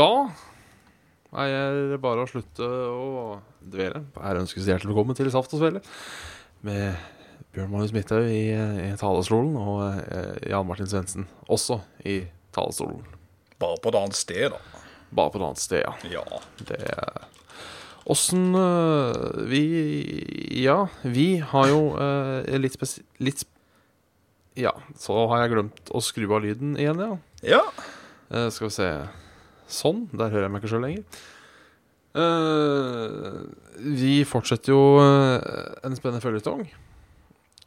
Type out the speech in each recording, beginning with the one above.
da er det bare å slutte å dvele. Her ønskes hjertelig velkommen til Saft og Svele med Bjørn Magnus Midthaug i, i talestolen og eh, Jan Martin Svendsen også i talestolen. Bare på et annet sted, da. Bare på et annet sted, ja. Ja. Det Åssen øh, Vi Ja, vi har jo øh, litt spesi... Litt sp Ja, så har jeg glemt å skru av lyden igjen, ja. Ja. Uh, skal vi se Sånn. Der hører jeg meg ikke sjøl lenger. Uh, vi fortsetter jo eh, en spennende føljetong.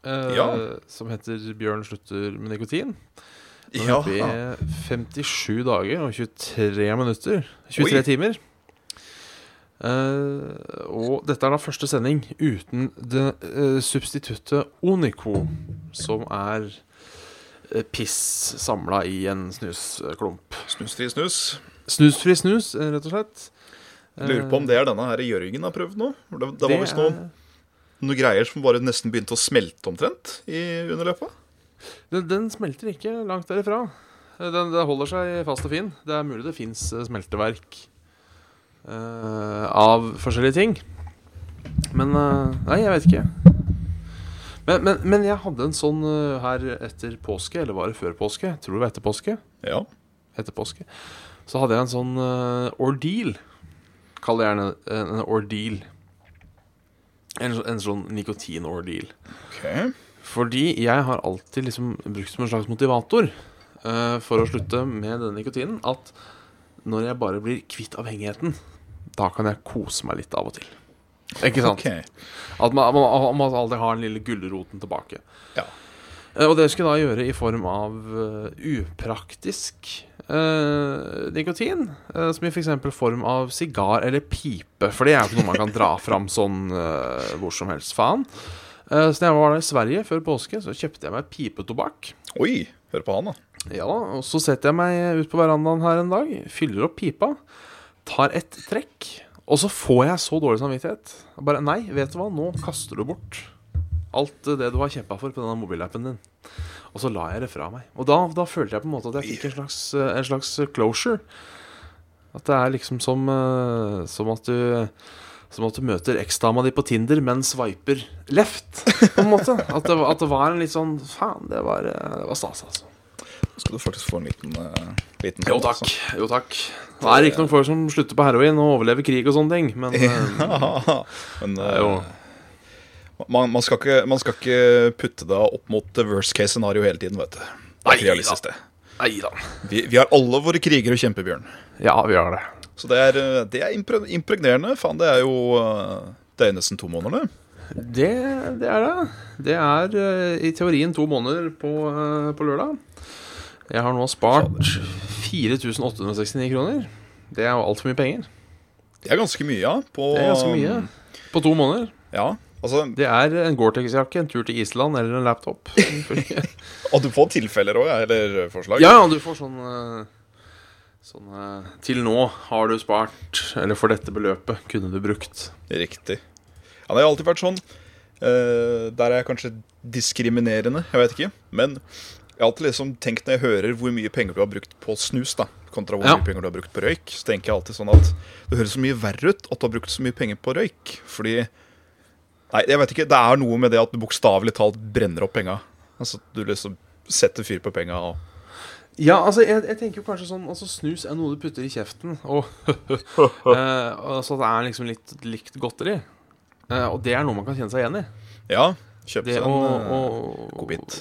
Uh, Ja. Som heter 'Bjørn slutter med nikotin'. Nå er Ja. vi er 57 dager og 23 minutter. 23 Oi. timer. Uh, og dette er da første sending uten det eh, substituttet Onico, som er eh, piss samla i en snusklump. Snusfri snus. Snusfri snus, eh, rett og slett. Lurer på om det er denne her Jørgen har prøvd nå. Det, det var visst noen noe, noe greier som bare nesten begynte å smelte omtrent i underløpet. den, den smelter ikke langt derifra. Eh, Den, den holder seg fast og fin. Det er mulig det fins smelteverk uh, av forskjellige ting. Men uh, Nei, jeg vet ikke. Men, men, men jeg hadde en sånn eh, her etter påske, eller var det før påske? Tror det var etter påske. Ja. Etter påske. Så hadde jeg en sånn uh, ordeal. Kall det gjerne en, en ordeal. En, en sånn nikotin-ordeal. Okay. Fordi jeg har alltid liksom brukt som en slags motivator uh, for å slutte med denne nikotinen, at når jeg bare blir kvitt avhengigheten, da kan jeg kose meg litt av og til. Ikke sant? Okay. At man, man, man alltid har den lille gulroten tilbake. Ja. Uh, Og det skal jeg da gjøre i form av uh, upraktisk eh, nikotin. uh, som i f.eks. form av sigar eller pipe. For det er jo ikke noe man kan dra fram sånn uh, hvor som helst. Faen. Uh, så da jeg var der i Sverige før påske, så kjøpte jeg meg pipetobakk. Oi, hør på han, da. Ja, og så setter jeg meg ut på verandaen her en dag, fyller opp pipa, tar et trekk, og så får jeg så dårlig samvittighet. Bare nei, vet du hva, nå kaster du bort alt det du har kjempa for på denne mobilappen din. Og så la jeg det fra meg. Og da, da følte jeg på en måte at jeg fikk en slags, eh, en slags closure. At det er liksom som, eh, som at du som at du møter eksdama di på Tinder, men sveiper left, på en måte. At det, var- at det var en litt sånn Faen, det var, eh, det var stas, altså. Nå skal du faktisk få en liten, uh, liten Jo sånn, takk. jo takk Det er ikke noen folk som slutter på heroin og overlever krig og sånne ting, men altså. Men er jo man, man, skal ikke, man skal ikke putte det opp mot worst case scenario hele tiden, vet du. Det er ikke realistisk, det. Vi, vi har alle våre kriger og kjempebjørn. Ja, vi har det. Så det er, eh, det er impregnerende. Faen, det er jo eh, Det er nesten to måneder, det. Det, det er det. Det er eh, i teorien to måneder på, på lørdag. Jeg har nå spart 4869 kroner. Det er jo altfor mye penger. Det er ganske mye, ja. På, Det er ganske mye. På to måneder. Ja, altså Det er en Gore-Tex-jakke, en tur til Island eller en laptop. Og du får tilfeller òg, eller forslag? Ja, du får sånn eh, Sånn eh, Til nå har du spart, eller for dette beløpet kunne du brukt. Riktig. Ja, det har alltid vært sånn. Eh, der er jeg kanskje diskriminerende, jeg vet ikke. Men jeg har alltid liksom tenkt når jeg hører hvor mye penger du har brukt på snus, da, kontra hvor Ja. mye penger du har brukt på røyk, så tenker jeg alltid sånn at det høres så mye verre ut at du har brukt så mye penger på røyk. Fordi Nei, jeg vet ikke. Det er noe med det at du bokstavelig talt brenner opp penga. Altså, du liksom setter fyr på penga og Ja, altså, jeg, jeg tenker jo kanskje sånn Altså, snus er noe du putter i kjeften, og eh, Altså, det er liksom litt likt godteri. Eh, og det er noe man kan kjenne seg igjen i. Ja, kjøpe seg en eh, godbit.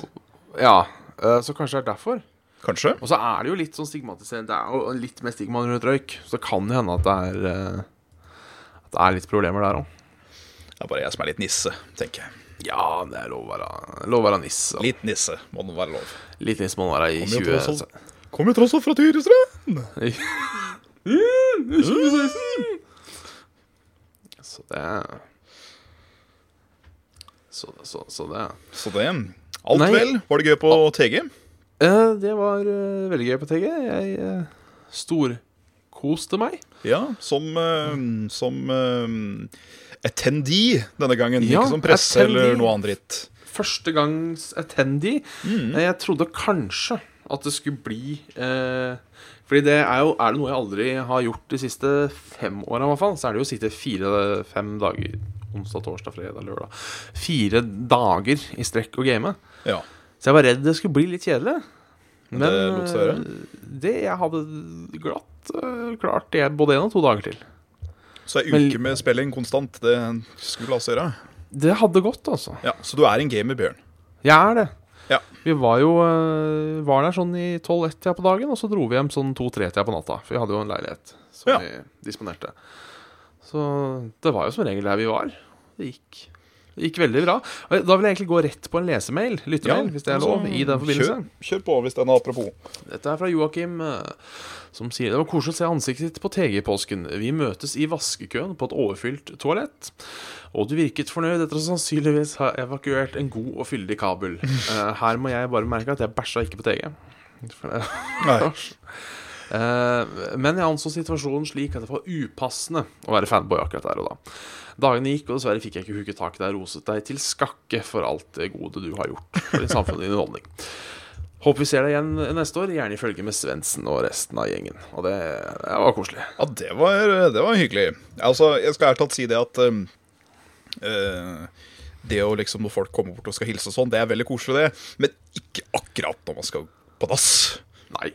Ja. eh, så kanskje det er derfor. Kanskje. Og så er det jo litt sånn stigmatiserende. Det er jo litt mer stigma rundt røyk. Så det kan det hende at det er eh, At det er litt problemer der òg. Det er bare jeg som er litt nisse, tenker jeg. Ja, det er lov å være, lov å være nisse. og Litt nisse må den være lov. Litt nisse må den være i Kommer jo tross 20... Kom jo tross alt fra Tyrestrand! Så det Så, så, så det Så det Alt Nei. vel? Var det gøy på TG? Eh, Det var eh, veldig gøy på TG. Jeg uh, storkoste meg. Ja, som, eh, som eh, attendee denne gangen. Ja, ikke som presse attendee. eller noe annet dritt. Førstegangs attendee. Mm. Jeg trodde kanskje at det skulle bli eh, Fordi det er jo Er det noe jeg aldri har gjort de siste fem åra, i hvert fall, så er det jo å sitte fire-fem dager Onsdag, torsdag, fredag, lørdag Fire dager i strekk og game. Ja. Så jeg var redd det skulle bli litt kjedelig. Men det eh, det jeg hadde glatt eh, klart det både én og to dager til. Så ei uke med spilling konstant, det skulle la seg gjøre. Det hadde gått, altså. Ja, Så du er en gamer, Bjørn? Jeg er det. Ja. Vi var jo eh, var der sånn i 12-1-tida på dagen, og så dro vi hjem sånn 2-3-tida på natta. For vi hadde jo en leilighet som Ja. vi disponerte. Så det var jo som regel der vi var. Det gikk, det gikk veldig bra. Da vil jeg egentlig gå rett på en lesemail, lyttemail, hvis det er lov, i den forbindelse. Kjør, kjør på hvis den er apropos. Dette er fra Joakim, eh, som sier det var koselig å se ansiktet ditt på TG i påsken. Vi møtes i vaskekøen på et overfylt toalett. Og du virket fornøyd etter å sannsynligvis ha evakuert en god og fyldig kabel. Eh, her må jeg bare merke at jeg bæsja ikke på TG. Nei. Eh, men jeg anså situasjonen slik at det var upassende å være fanboy akkurat der og da. Dagene gikk, og dessverre fikk jeg ikke huket tak i deg og roset deg til skakke for alt det gode du har gjort for din samfunn og din holdning. Håper vi ser deg igjen neste år, gjerne i følge med Svendsen og resten av gjengen. Og det, det var koselig. Ja, det var, det var hyggelig. Altså, Jeg skal ærlig talt si det at eh, Det å liksom når folk kommer bort og skal hilse og sånn, det er veldig koselig, det. Men ikke akkurat når man skal på dass. Nei.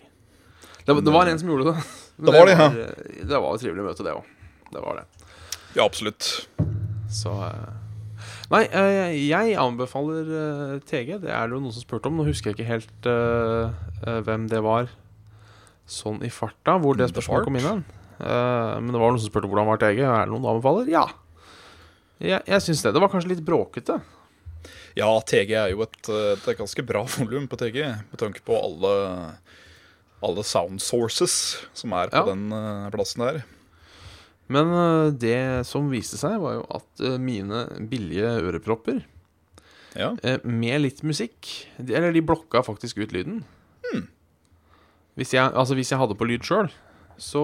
Det, det var en som gjorde det. Det var det, ja. det var et trivelig møte, det òg. Det var det. Ja, absolutt. Så eh, Nei, eh, jeg anbefaler eh, TG. Det er det jo noen som spurte om. Nå husker jeg ikke helt eh, eh, hvem det var sånn i farta, hvor det spørsmålet kom inn. Eh, men det var noen som spurte hvordan var TG. Er det noen du anbefaler? Ja. Jeg, jeg syns det. Det var kanskje litt bråkete. Ja, TG er jo et, et ganske bra volum på TG, med tanke på alle, alle sound sources som er på Ja. den uh, plassen der. Men uh, det som viste seg, var jo at uh, mine billige ørepropper Ja. Med litt musikk. De, eller de blokka faktisk ut lyden. Hmm. Hvis, jeg, altså hvis jeg hadde på lyd sjøl, så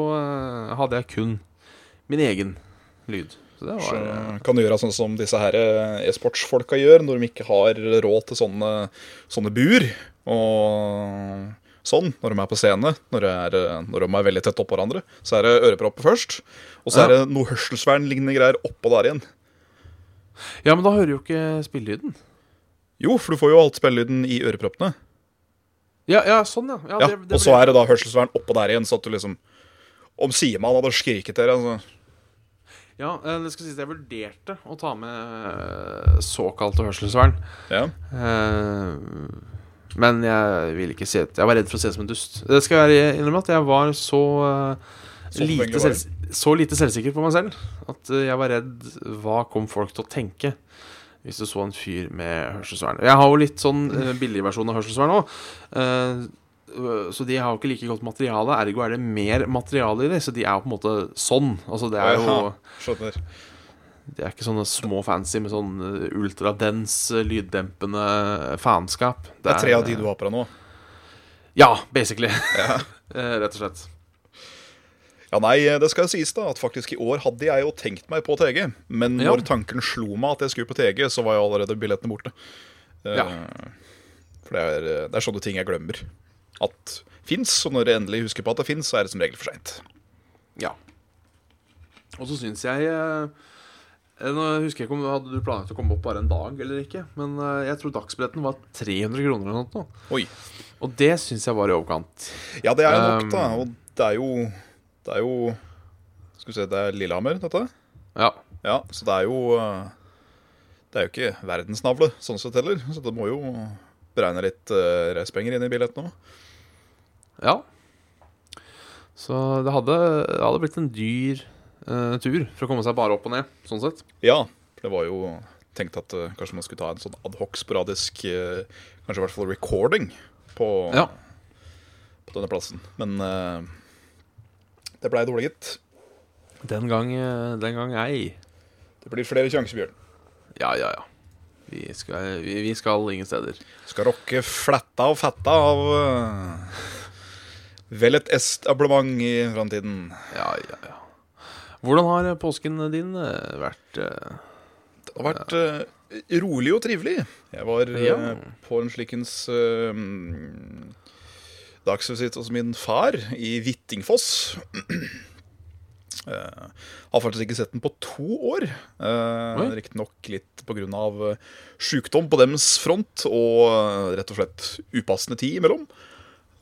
hadde jeg kun min egen lyd. Så det var så kan du gjøre sånn som disse her e-sportsfolka gjør, når de ikke har råd til sånne, sånne bur. Og sånn, når de er på scene, når, er, eh, når de er veldig tett oppå hverandre, så er det ørepropper først. Og så er det noe hørselsvern-lignende greier oppå der igjen. Ja, men da hører jo ikke spillelyden. Jo, for du får jo alt spillelyden i øreproppene. Ja, ja, sånn, ja. ja, Ja, det, det og så er det da hørselsvern oppå der igjen, så at du liksom Om Siman hadde skriket dere, altså. ja, eh, det skal sies jeg vurderte å ta med eh, såkalte hørselsvern. Ja. Eh, men jeg vil ikke si at, Jeg var redd for å se ut som en dust. Det skal jeg innrømme at jeg var så eh, Så lite, selv, så lite selvsikker på meg selv at eh, jeg var redd Hva kom folk til å tenke hvis du så en fyr med hørselsvern? Jeg har jo litt sånn uh, billigversjon av hørselsvern òg. så de har jo ikke like godt materiale. Ergo er det mer materiale i dem. Så de er jo på en måte sånn. Altså det er jo Skjønner. De er ikke sånne små fancy med sånn eh, ultradens, eh, lyddempende faenskap. Det er tre av de du har på deg nå. Ja, basically. Ja. Eh, Rett og slett. Ja, nei, det skal sies da, at faktisk i år hadde jeg jo tenkt meg på TG. Men Ja. når tanken slo meg at jeg skulle på TG, så var jo allerede billettene borte. Eh, Ja. For det er, det er sånne ting jeg glemmer at fins. Og når jeg endelig husker på at det fins, så er det som regel for seint. Ja. Og så syns jeg eh, Nå husker jeg ikke om Hadde du planlagt å komme opp bare en dag eller ikke. Men eh, jeg tror dagsbilletten var 300 kroner eller noe. Oi. Og det syns jeg var i overkant. Ja, det er jo nok, da. Og det er jo Det er jo Skal vi se, det er Lillehammer, dette? Ja. Ja, så det er jo eh, Det er jo ikke verdensnavle sånn sett heller. Så det må jo beregne litt uh, reisepenger inn i billetten òg. ja. Så det hadde, det hadde blitt en dyr eh, tur for å komme seg bare opp og ned, sånn sett. Ja, for det var jo tenkt at uh, kanskje man skulle ta en sånn adhoc sporadisk uh, Kanskje i hvert fall recording på, Ja. på denne plassen. Men det blei dårlig, gitt. Den gang, den gang ei. Det blir flere sjanser, Bjørn. Ja, ja, ja. Vi skal, vi, vi skal ingen steder. Skal rocke fletta og fetta av uh, vel et establement i framtiden. Ja, ja, ja. Hvordan har eh, påsken din eh, vært? eh? Det har vært eh, rolig og trivelig. Jeg var eh, Ja. på en slikens uh, dagsvisitt hos min far i Hvittingfoss. Uh, har faktisk ikke sett den på to år. Uh. Riktignok litt pga. Uh, sjukdom på dems front og uh, rett og slett upassende tid imellom.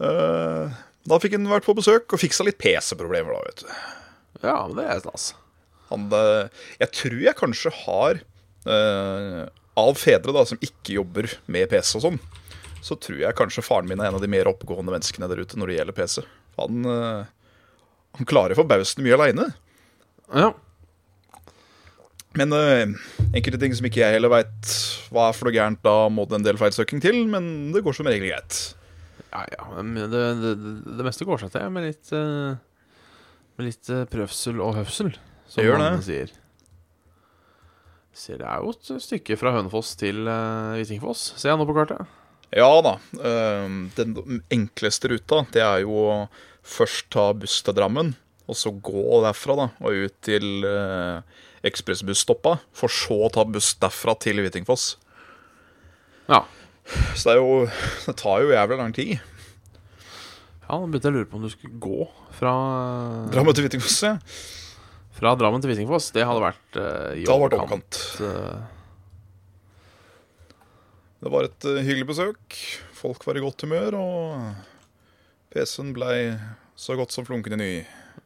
Uh, da fikk han vært på besøk og fiksa litt PC-problemer, da, vet du. Ja, men det er stas. Han, uh, jeg tror jeg kanskje har uh, Av fedre da som ikke jobber med PC og sånn, så tror jeg kanskje faren min er en av de mer oppegående menneskene der ute når det gjelder PC. Han, uh, han klarer forbausende mye aleine. Ja. Men uh, enkelte ting som ikke jeg heller veit hva er for noe gærent, da må det en del feilsøking til, men det går som regel greit. Ja, ja, men det, det, det, meste går seg til med litt eh, Med litt eh, prøvsel og høvsel, som gjør det. sier. Ser det er jo et stykke fra Hønefoss til uh, Hvittingfoss, ser jeg nå på kartet. Ja da. eh, den enkleste ruta, det er jo å først ta buss til Drammen, og så gå derfra da, og ut til uh, ekspressbusstoppa, for så å ta buss derfra til Hvitingfoss. Ja. Så det jo Det tar jo jævlig lang tid. Ja, nå begynte jeg å lure på om du skulle gå fra Drammen til Hvittingfoss, ja. Fra Drammen til Hvittingfoss. Det hadde vært uh, i Det hadde vært overkant. eh, Det var et uh, hyggelig besøk. Folk var i godt humør, og PC-en blei så godt som flunkende ny.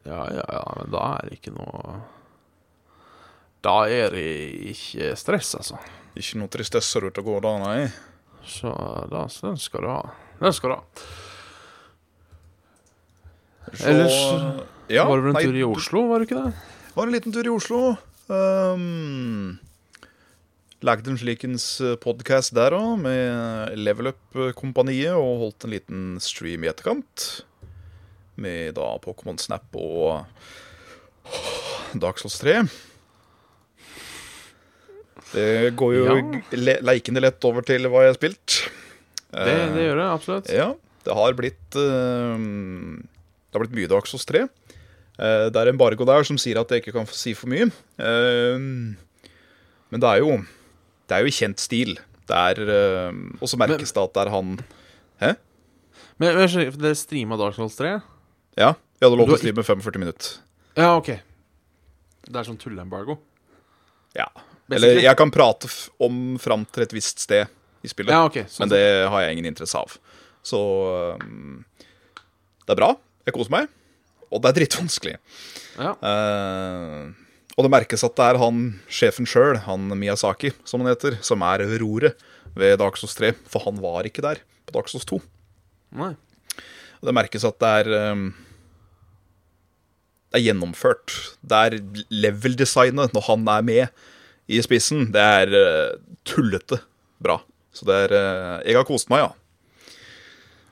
ja, ja, ja, men da er det ikke noe Da er det ikke stress, altså. Ikke noe tristesse ute og går da, nei. Så da, så den skal du ha. Den skal du ha. Så, Ellers ja, var det vel en nei, tur i Oslo, var det ikke det? Var en liten tur i Oslo. Um, Lagde en slikens podkast der òg, med Level Up-kompaniet, og holdt en liten stream i etterkant. Med da Pokémon Snap og Dark Souls 3. Det går jo Ja. le leikende lett over til hva jeg har spilt. Det, det gjør det, absolutt. Ja, det har blitt eh, Det har blitt mye Dark Souls 3. Eh, det er embargo der som sier at jeg ikke kan si for mye. Eh, men det er jo Det er jo i kjent stil. Det er eh, Og så merkes det at det er han Men, men skjønner- dere streama Dark Souls 3? Ja, vi hadde lov til å streame 45 minutter. Ja, OK. Det er sånn tulleembargo? Ja. Eller jeg kan prate om fram til et visst sted i spillet. Ja, okay. sånn Men det har jeg ingen interesse av. Så um, det er bra. Jeg koser meg. Og det er drittvanskelig. Ja. Uh, og det merkes at det er han sjefen sjøl, han Miyazaki, som han heter, som er roret ved Dark Souls 3. For han var ikke der på Dark Souls 2. Nei. Og det merkes at det er um, Det er gjennomført. Det er level-designet når han er med i spissen. Det er uh, tullete bra. Så det er uh, Jeg har kost meg, ja.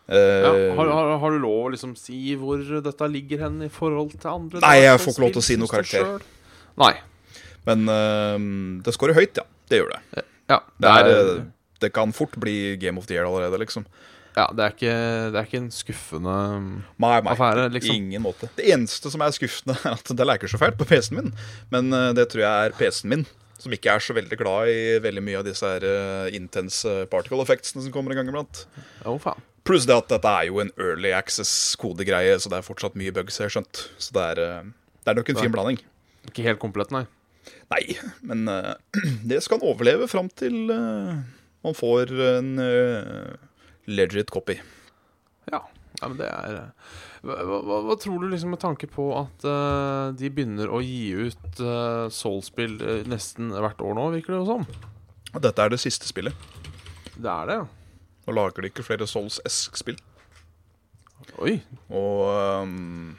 Ja, Eh, har, har, har du lov å liksom si hvor dette ligger hen i forhold til andre? Nei, jeg får ikke lov til å si noe karakter. Nei. Men uh, det scorer høyt, ja. Det gjør det. Ja, Det, er, er, det kan fort bli Game of the Year allerede, liksom. ja det, er ikke, det er ikke en skuffende Nei, nei, affære, liksom. ingen måte. Det eneste som er skuffende, er at det leker så fælt på PC-en min. Men det tror jeg er PC-en min, som ikke er så veldig glad i veldig mye av disse her uh, intense particle effectsene som kommer en gang iblant. Å, faen. Pluss det at dette er jo en early access-kodegreie, så det er fortsatt mye bugs, jeg har skjønt. Så det er, uh, det er nok en fin blanding. Ikke helt komplett, nei. Nei, men uh, det skal han overleve fram til uh, man får en uh, legit copy. Ja, ja men det er eh, hva, hva, hva tror du liksom med tanke på at uh, de begynner å gi ut uh, Soul-spill uh, nesten hvert år nå, virker det jo som? Dette er det siste spillet. Det er det, ja. Nå lager de ikke flere Souls-esk-spill. Oi. Og um,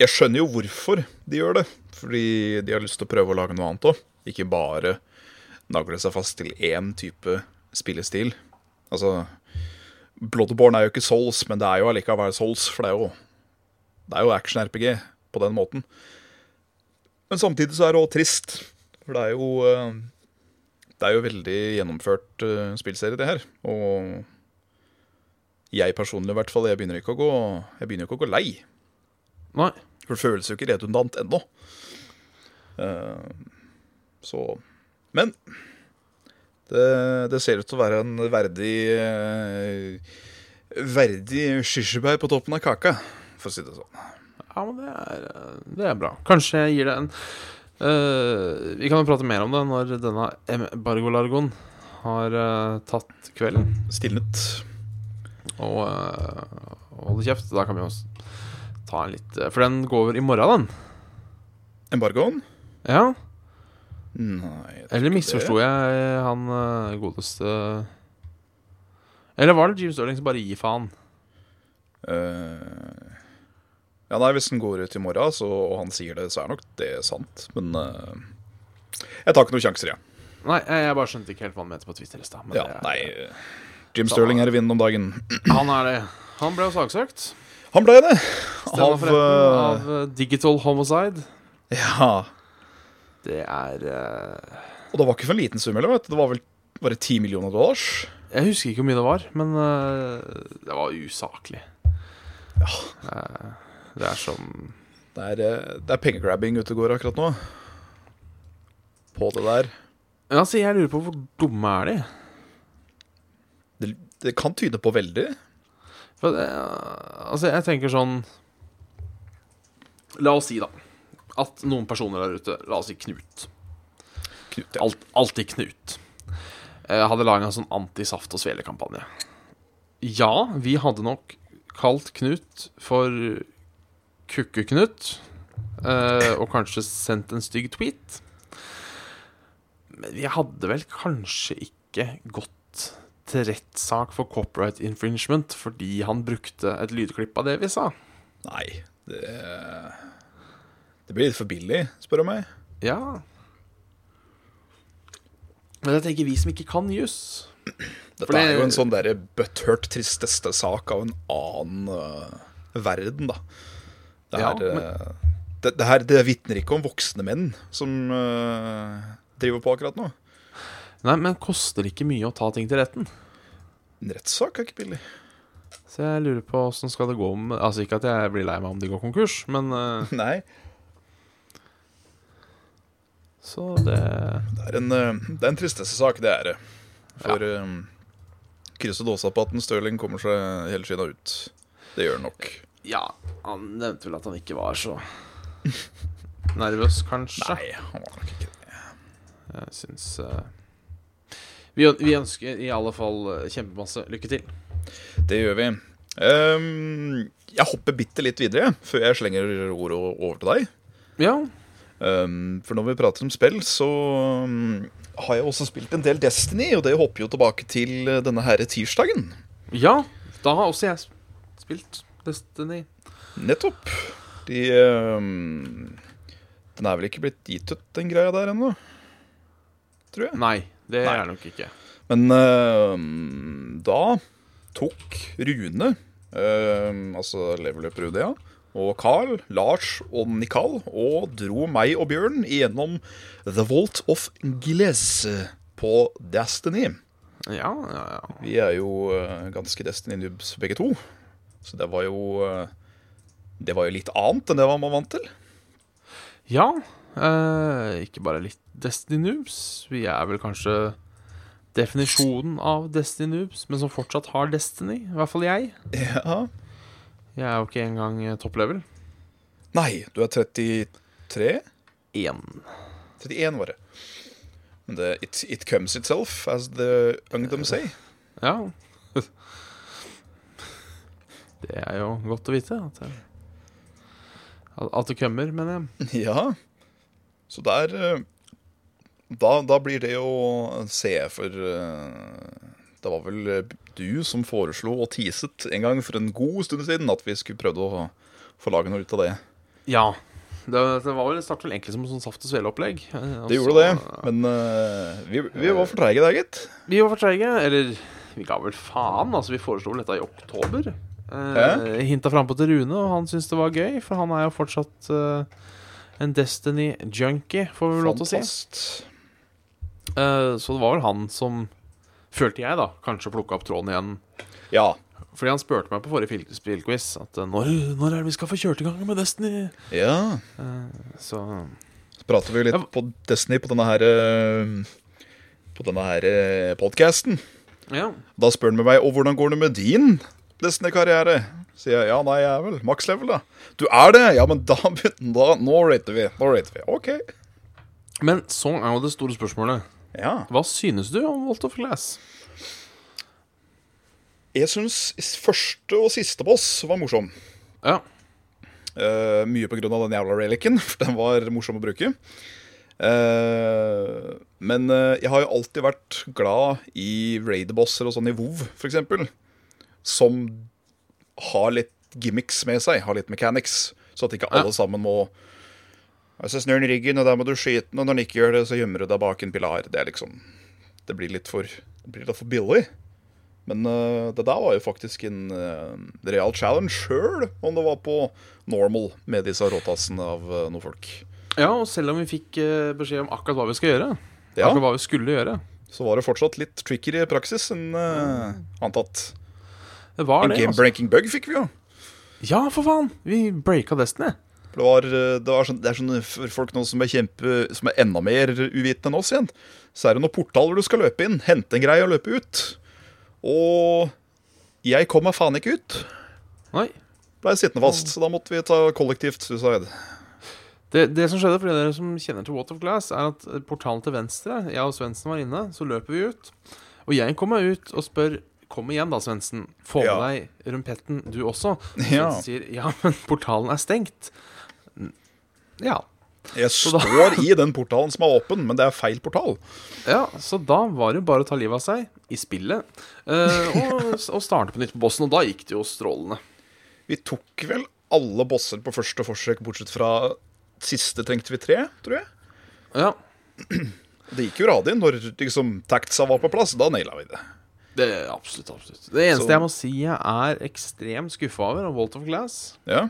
jeg skjønner jo hvorfor de gjør det. Fordi de har lyst til å prøve å lage noe annet òg. Ikke bare nagle seg fast til én type spillestil. Altså Bloodborne er jo ikke Souls, men det er jo allikevel Souls, for det er jo Det er jo action-RPG på den måten. Men samtidig så er det òg trist, for det er jo eh, Det er jo veldig gjennomført eh, spillserie, det her. Og jeg personlig i hvert fall, jeg begynner ikke å gå Jeg begynner ikke å gå lei. Nei. For det føles jo ikke redundant ennå. Eh, så Men det, det ser ut til å være en verdig eh, verdig kirsebær på toppen av kaka, for å si det sånn. Ja, men det er, eh, det er bra. Kanskje jeg gir det en uh, Vi kan jo prate mer om det når denne embargolargoen har uh, tatt kvelden. Stilnet. Og uh, holde kjeft. Da kan vi også ta en litt eh, For den går over i morgen, den. Embargoen? Ja. Nei Eller misforsto jeg han eh, godeste Eller var det Jim Sterling som bare gir faen? Eh, ja, nei, hvis den går ut i morgen, så, og han sier det, så er nok det sant. Men eh, jeg tar ikke noen sjanser, jeg. Nei, jeg, jeg bare skjønte ikke helt hva han mente på Twitter i stad. men Ja, det er- nei Jim Sterling er i vinden om dagen. Han er det. Han ble jo saksøkt. Han ble det. Av, eh, av eh, Digital Homicide. Ja. Det er uh... Og det var ikke for en liten sum heller, vet du. Det var vel bare 10 millioner dollars. Jeg husker ikke hvor mye det var, men uh, det var usaklig. Ja. Uh, det er som Det er, det er pengegrabbing ute og går akkurat nå. På det der. Ja, så jeg lurer på hvor dumme er de? Det, det kan tyde på veldig. For altså, jeg tenker sånn La oss si, da, at noen personer der ute, la oss si Knut Knut, ja. Alt, Alltid Knut. eh, hadde laga en sånn anti-saft og svele-kampanje. Ja, vi hadde nok kalt Knut for Kukke-Knut. eh, og kanskje sendt en stygg tweet. Men vi hadde vel kanskje ikke gått til rettssak for copyright infringement fordi han brukte et lydklipp av det vi sa. Nei, det Det blir litt for billig, spør du meg. Ja. Men jeg tenker vi som ikke kan juss Dette det- er jo en sånn derre butthurt tristeste sak av en annen uh, verden, da. Det Ja, her, øh, det, det her det vitner ikke om voksne menn som uh, driver på akkurat nå. Nei, men koster ikke mye å ta ting til retten? En rettssak er ikke billig. Så jeg lurer på åssen skal det gå om Altså ikke at jeg blir lei meg om de går konkurs, men uh... Nei, Så det det er en, øh, det er en tristeste sak, det er det. For ja. krysset dåsa på at en Stirling kommer seg helskinna ut. Det gjør han nok. Ja, han nevnte vel at han ikke var så nervøs, kanskje. Nei, han var nok ikke det. Jeg syns uh, vi, vi ønsker i alle fall eh, kjempemasse lykke til. Det gjør vi. Um, jeg hopper bitte litt videre før jeg slenger ordet over til deg. Ja, for når vi prater om spill, så um, har jeg også spilt en del Destiny, og det hopper jo tilbake til eh, denne her tirsdagen. ja da har også jeg spilt Destiny. Nettopp. De ehm, Den er vel ikke blitt gitt ut, den greia der ennå? Tror jeg. Nei, det Nei. er nok ikke. Men ehm, da tok Rune, ehm, altså level up Rune, ja, og Carl, Lars og Nikal, og dro meg og Bjørn igjennom The Vault of Giles på Destiny. Ja, ja, ja. Vi er jo eh, ganske Destiny-noobs begge to, så det var jo eh, Det var jo litt annet enn det man var vant til. Ja, eh, ikke bare litt Destiny Noobs. Vi er vel kanskje definisjonen av Destiny Noobs, men som fortsatt har Destiny. I hvert fall jeg. Ja. Jeg er jo ikke engang eh, topplevel. Nei, du er 33? 1. 31 var det. Men det, it, it comes itself, as the ungdom say. Ja. Det er jo godt å vite. At, det, at det kommer, mener jeg. Ja. Så der eh, da, da blir det å se, for eh, det var vel du som foreslo og teaset en gang for en god stund siden at vi skulle prøvd å få lage noe ut av det. Ja. Det, det var vel startet vel egentlig som sånn saft og svele-opplegg. eh, Det gjorde det, men uh, vi, vi var for treige der, gitt. Vi var for treige. Eller vi ga vel faen. Altså, vi foreslo vel dette i oktober. Eh, Hæ? Hinta frampå til Rune, og han syntes det var gøy, for han er jo fortsatt uh, en Destiny-junkie, får vi vel lov til å si. Eh, så det var vel han som, følte jeg, da, kanskje plukka opp tråden igjen. Ja. Fordi han spurte meg på forrige spillquiz at eh, når, når er det vi skal få kjørt i gang med Destiny? ja. Så Så prater vi jo litt på Destiny på denne her eh, På denne her podkasten. ja. Da spør han med meg Og hvordan går det med din Destiny-karriere? Sier jeg ja, nei, jeg er vel maks level, da. Du er det? Ja, men da, da Nå rater vi. Nå rater vi. OK. Men så er jo det store spørsmålet. Ja. Hva synes du om Walt of Glass? Jeg syns første og siste boss var morsom. Ja. Uh, mye av den jævla relicen, for den var morsom å bruke. Uh, men uh, jeg har jo alltid vært glad i raid-bosser og sånn i WoW, f.eks. Som har litt gimmicks med seg, har litt mechanics. Så at ikke alle sammen må Så snur den ryggen, og der må du skyte den, og når den ikke gjør det, så gjemmer du deg bak en pilar. Det liksom Det blir litt for, det blir litt for billig. Men uh, det der var jo faktisk en uh, real challenge sjøl, om det var på normal med disse råtassene av uh, noen folk. ja, og selv om vi fikk beskjed om akkurat hva vi skal gjøre, Ja. akkurat hva vi skulle gjøre Så var det fortsatt litt trickier i praksis enn antatt. Det var En det. game Altså. bug fikk vi jo. Ja, for faen! Vi breaka Destiny. Det, var, eh, det, var sånn, det er sånne for folk nå som er kjempe Som er enda mer uvitende enn oss igjen. Så er det noen portaler du skal løpe inn, hente en greie og løpe ut. Og jeg kom meg faen ikke ut. Nei. Blei sittende fast, så da måtte vi ta kollektivt suicide. Det, det som skjedde for dere som kjenner til Water of Glass, er at portalen til venstre Jeg og Svendsen var inne, så løper vi ut. Og jeg kommer ut og spør Kom igjen, da, Svendsen. Få med Ja. deg rumpetten, du også. Ja. Sier ja, men portalen er stengt. Ja. Jeg står i den portalen som er åpen, men det er feil portal. ja. Så da var det bare å ta livet av seg i spillet eh, og, og starte på nytt på bossen. Og da gikk det jo strålende. Vi tok vel alle bosser på første forsøk, bortsett fra siste trengte vi tre, tror jeg. Ja. Det gikk jo radig når liksom, tactsa var på plass. Da naila vi det. Det Absolutt. absolutt Det eneste Så- jeg må si jeg er ekstremt skuffa over av Walt of Glass, Ja,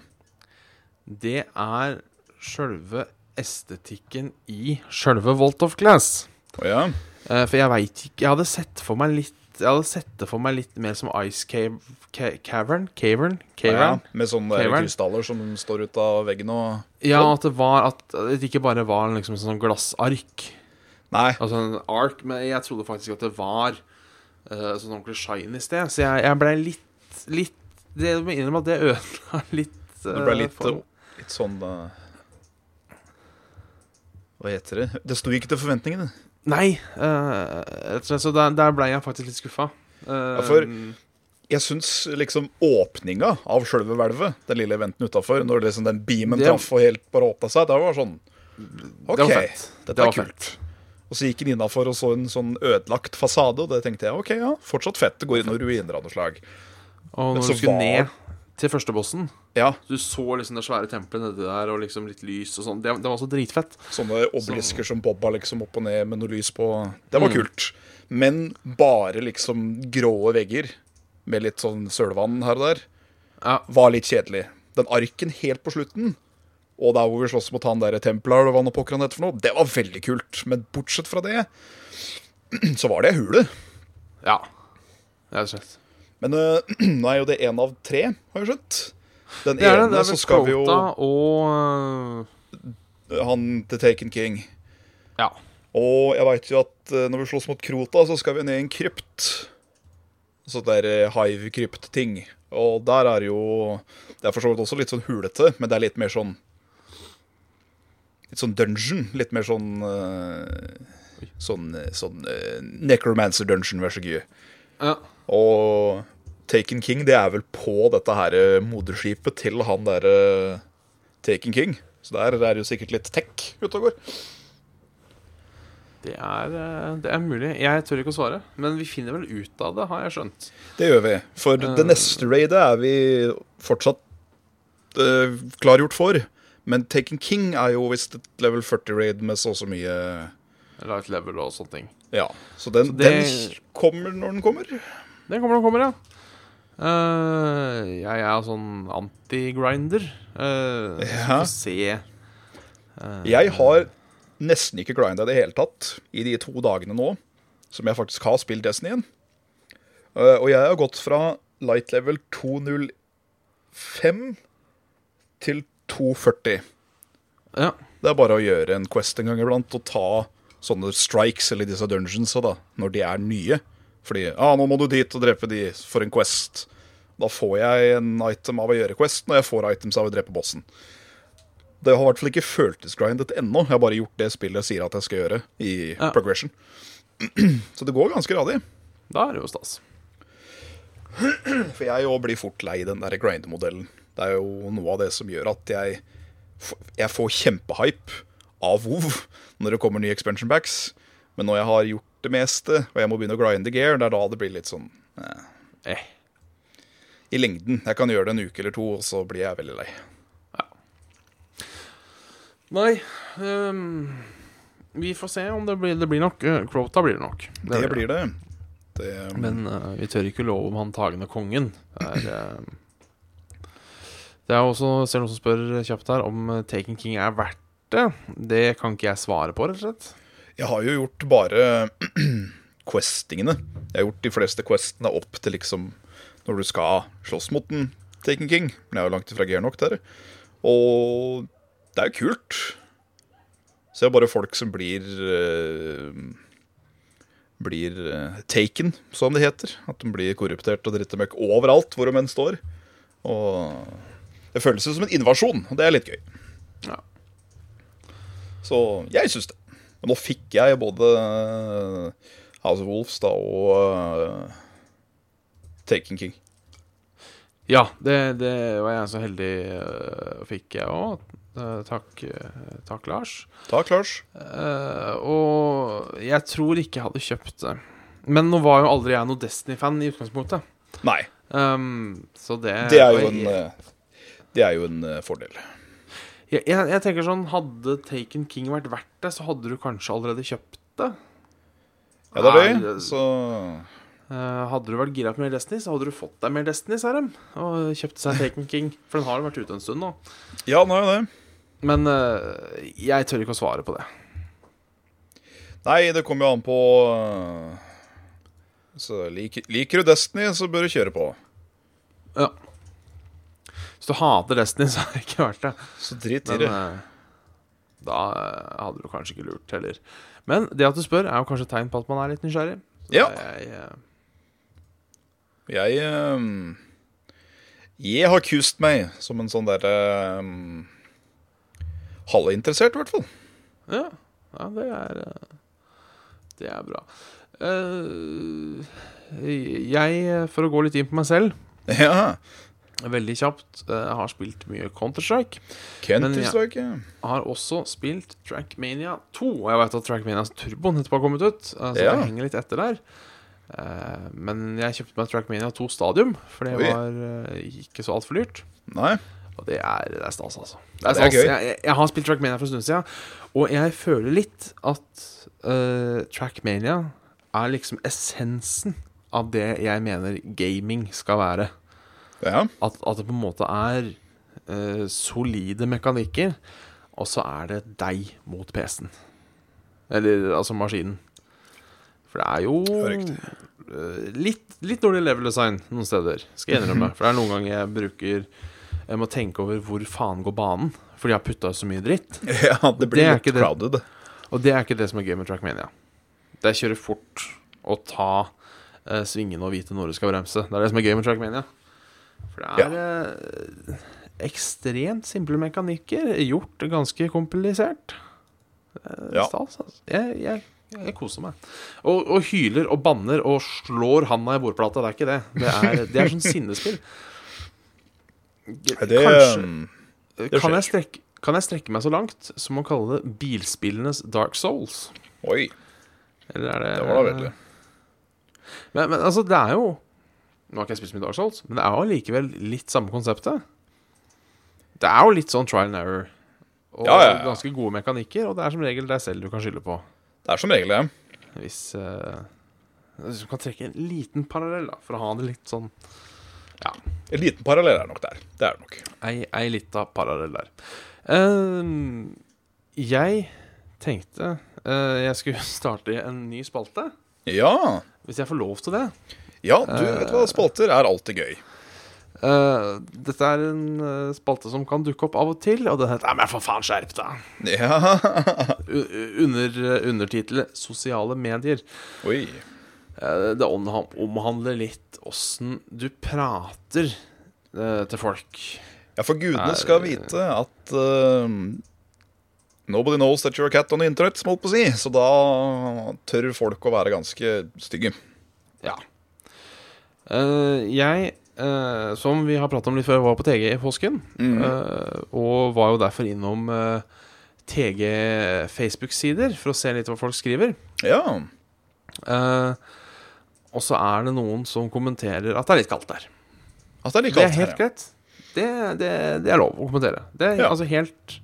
det er sjølve estetikken i sjølve Volt of Glass. Oh, ja. Eh, for jeg veit ikke Jeg hadde sett for meg litt Jeg hadde sett det for meg litt mer som Ice Cave, ca Cavern? Cavern? ja Cavern? med sånne Cavern. krystaller som står ut av veggen og Ja, at det var At det ikke bare var liksom sånn glassark. Nei. Altså en ark, men jeg trodde faktisk at det var uh, sånn ordentlig shiny sted. Så jeg, jeg ble litt Litt Det må innrømme at det ødela litt. Det ble eh, litt, for- litt sånn uh, Hva heter det? Det sto ikke til forventningene. Nei, eh, slett. Så der, der ble jeg faktisk litt skuffa. Eh, for- Jeg syns liksom åpninga av sjølve hvelvet, den lille eventen utafor, når liksom den beamen Det- traff og helt bare åpna seg, det var sånn OK, det var fett. dette Det var er kult. Og så gikk han innafor og så en sånn ødelagt fasade, og det tenkte jeg OK, ja, fortsatt fett. Det går inn noen ruiner av noe slag. Og når så du skulle var- ned til førstebossen Ja, Du så liksom det svære tempelet nedi der, og liksom litt lys og sånn. Det, det var så dritfett. sånne obelisker som bobba liksom opp og ned med noe lys på. Det var Mm. kult. Men bare liksom grå vegger med litt sånn sølvann her og der Ja, var litt kjedelig. Den arken helt på slutten, og der hvor vi slåss mot han der Templar, og hva nå pokker han heter for noe, det var veldig kult. Men bortsett fra det, så var det ei hule. ja. Rett og slett. Men uh, nå er jo det én av tre, har jeg skjønt. Den Det er ene Det er så vel vi jo og øh, Han The Taken King. Ja. Og jeg veit jo at øh, når vi slåss mot Krota, så skal vi ned i en krypt. Sånn der hive-krypt-ting. Og der er jo Det er for så vidt også litt sånn hulete, men det er litt mer sånn Litt sånn dungeon. Litt mer sånn Sånn, sånn Necromancer dungeon, vær så god. ja. Og Taken King, det er vel på dette her eh, moderskipet til han derre Taken King. Så der er det jo sikkert litt tech ute og går. Det er, øh, det er mulig. Jeg tør ikke å svare. Men vi finner vel ut av det, har jeg skjønt. Det gjør vi. For Eh. det neste raidet er vi fortsatt uh, klargjort for. Men Taken King er jo visst et level 40-raid med så og så mye Light level og sånne ting. Ja. Så den, Så det- den kommer når den kommer. Den kommer, når den kommer, ja. Eh, jeg er sånn anti-grinder. Uh, Ja. Se. uh, Jeg har nesten ikke grinda i det hele tatt i de to dagene nå som jeg faktisk har spilt Destiny igjen. Uh, og jeg har gått fra light level 205 til 240. Ja. Det er bare å gjøre en quest en gang iblant og ta sånne strikes eller disse dungeonsa da, når de er nye. Fordi ah, nå må du dit og drepe de for en quest. Da får jeg en item av å gjøre Quest, og jeg får items av å drepe bossen. Det har i hvert fall ikke føltes grindet ennå. Jeg har bare gjort det spillet sier at jeg skal gjøre i Ja. progression. Så det går ganske radig. Da er det jo stas. For jeg òg blir fort lei den der grind-modellen. Det er jo noe av det som gjør at jeg, jeg får kjempehype av WoW når det kommer nye expansion backs. Men når jeg har gjort det meste, og jeg må begynne å grinde gear, det er da det blir litt sånn eh, Eh. I lengden. Jeg kan gjøre det en uke eller to, og så blir jeg veldig lei. Nei um, Vi får se om det blir Det blir nok uh, Crota blir det nok. Det blir det. det Men uh, vi tør ikke love om han tagende kongen. Det er, uh, det er også ser noen som spør kjapt her om eh, Taken King er verdt det. Det kan ikke jeg svare på, rett og slett. Jeg har jo gjort bare questingene. Jeg har gjort de fleste questene opp til liksom når du skal slåss mot en Taken King. Men jeg er jo langt ifra gear nok der. Og det er jo kult. Ser bare folk som blir uh, Blir uh, taken, som det heter. At de blir korruptert og drittemøkk overalt hvor de enn står. Og det føles jo som en invasjon, og det er litt gøy. Ja. Så jeg syns det. Men nå fikk jeg både eh, House of Wolves da, og uh, Taken King. Ja, det, det var jeg så heldig uh, fikk jeg òg. takk, uh, takk, Lars. Takk, Lars. Og jeg tror ikke jeg hadde kjøpt det. Men nå var jo aldri jeg noe Destiny-fan i utgangspunktet. Nei, Um, så det det er jo en, det er jo en fordel. Jeg, jeg, jeg tenker sånn Hadde Taken King vært verdt det, så hadde du kanskje allerede kjøpt det. Ja, det er det. Så Eh, hadde du vært gira på mer Destiny, så hadde du fått deg mer Destiny, sa de. Og kjøpt seg Taken King. For den har vært ute en stund nå. Ja, den har jo det. Men eh, jeg tør ikke å svare på det. Nei, det kommer jo an på eh, Så liker, liker du Destiny, så bør du kjøre på. Ja. Hvis du hater Destiny, så har det ikke vært det. Så drit i det. eh, da eh, hadde du kanskje ikke lurt heller. Men det at du spør, er jo kanskje et tegn på at man er litt nysgjerrig. Så Ja. Jeg, eh, Jeg Jeg har kust meg som en sånn derre um, Halvinteressert, i hvert fall. ja, ja, det er Det er bra. Uh, jeg, for å gå litt inn på meg selv, Ja. Veldig kjapt, Jeg har spilt mye Counter-Strike. Counter-Strike. ja. Har også spilt Trackmania 2. Og jeg vet at Trackmanias Turbo nettopp har kommet ut, eh, så Ja. det henger litt etter der. Eh, Men jeg kjøpte meg Trackmania 2 Stadium, for det Oi. var eh, ikke så altfor dyrt. Nei. Og det er, det er stas, altså. Det er er det er. Jeg, jeg, jeg har spilt Trackmania for en stund siden, og jeg føler litt at uh, Trackmania er liksom essensen av det jeg mener gaming skal være. Ja. At, at det på en måte er eh, solide mekanikker, og så er det deg mot PC-en. Eller altså maskinen. For det er jo eh, litt, litt dårlig level design noen steder, skal jeg innrømme. For det er noen ganger jeg bruker Jeg må tenke over hvor faen går banen. Fordi jeg har putta så mye dritt. ja, det blir Det litt crowded. Og det er ikke det som er gøy med Trackmania. Det er kjøre fort og ta eh, svingene og vite når du skal bremse. Det er det som er gøy med Trackmania. For det er ja. ekstremt simple mekanikker, gjort ganske komplisert. Eh, Ja. Stas, altså. Jeg, jeg, jeg koser meg. Og, og hyler og banner og slår handa i bordplata. Det er ikke det. Det er, det er sånn sinnespill. Det, Kanskje um, det kan jeg, strekke, kan jeg strekke meg så langt som å kalle det bilspillenes Dark Souls? Oi, Eller er det det var da veldig. Men, men altså, det er jo Nå har ikke jeg spist mye Dark Souls, men det er jo allikevel litt samme konseptet. Det er jo litt sånn trial and error. Og Ja, ja, ja. ganske gode mekanikker, og det er som regel deg selv du kan skylde på. Det er som regel det. Hvis uh, Hvis du kan trekke en liten parallell, da, for å ha det litt sånn Ja. En liten parallell er nok der. Det er det nok. Ei, ei lita parallell der. Uh, jeg tenkte uh, jeg skulle starte en ny spalte. Ja. Hvis jeg får lov til det. Ja, du vet hva, spalter er alltid gøy. Uh, dette er en uh, spalte som kan dukke opp av og til, og den heter Nei, men for faen, skjerp deg! Ja. Under undertittelet 'Sosiale medier'. Oi. Uh, Det omhandler litt åssen du prater eh, til folk. Ja, for gudene Er- skal vite at eh, Nobody knows that you're a cat on the internet, må jeg på å si. Så da tør folk å være ganske stygge. Ja. Eh, jeg, eh, som vi har pratet om litt før, var på TG i påsken. eh, og var jo derfor innom TG Facebook-sider for å se litt hva folk skriver. Ja. Og så er det noen som kommenterer at det er litt kaldt der. At det er like Det er kaldt helt her, ja. greit. Det, det, det er lov å kommentere. Det er Ja. altså helt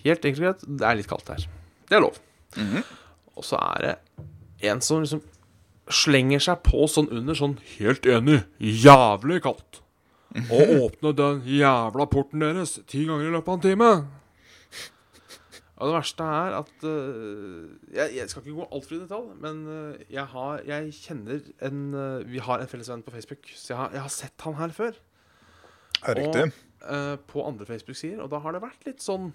Helt enkelt greit. Det er litt kaldt her. Det er lov. Mhm. Og så er det en som liksom slenger seg på sånn under sånn Helt enig. Jævlig kaldt. Og åpne den jævla porten deres ti ganger i løpet av en time. Og det verste er at uh, jeg, jeg skal ikke gå altfor i detalj, men uh, jeg, har, jeg kjenner en uh, Vi har en felles venn på Facebook, så jeg har, jeg har sett han her før. Er riktig. øh, på andre Facebook-sider, og da har det vært litt sånn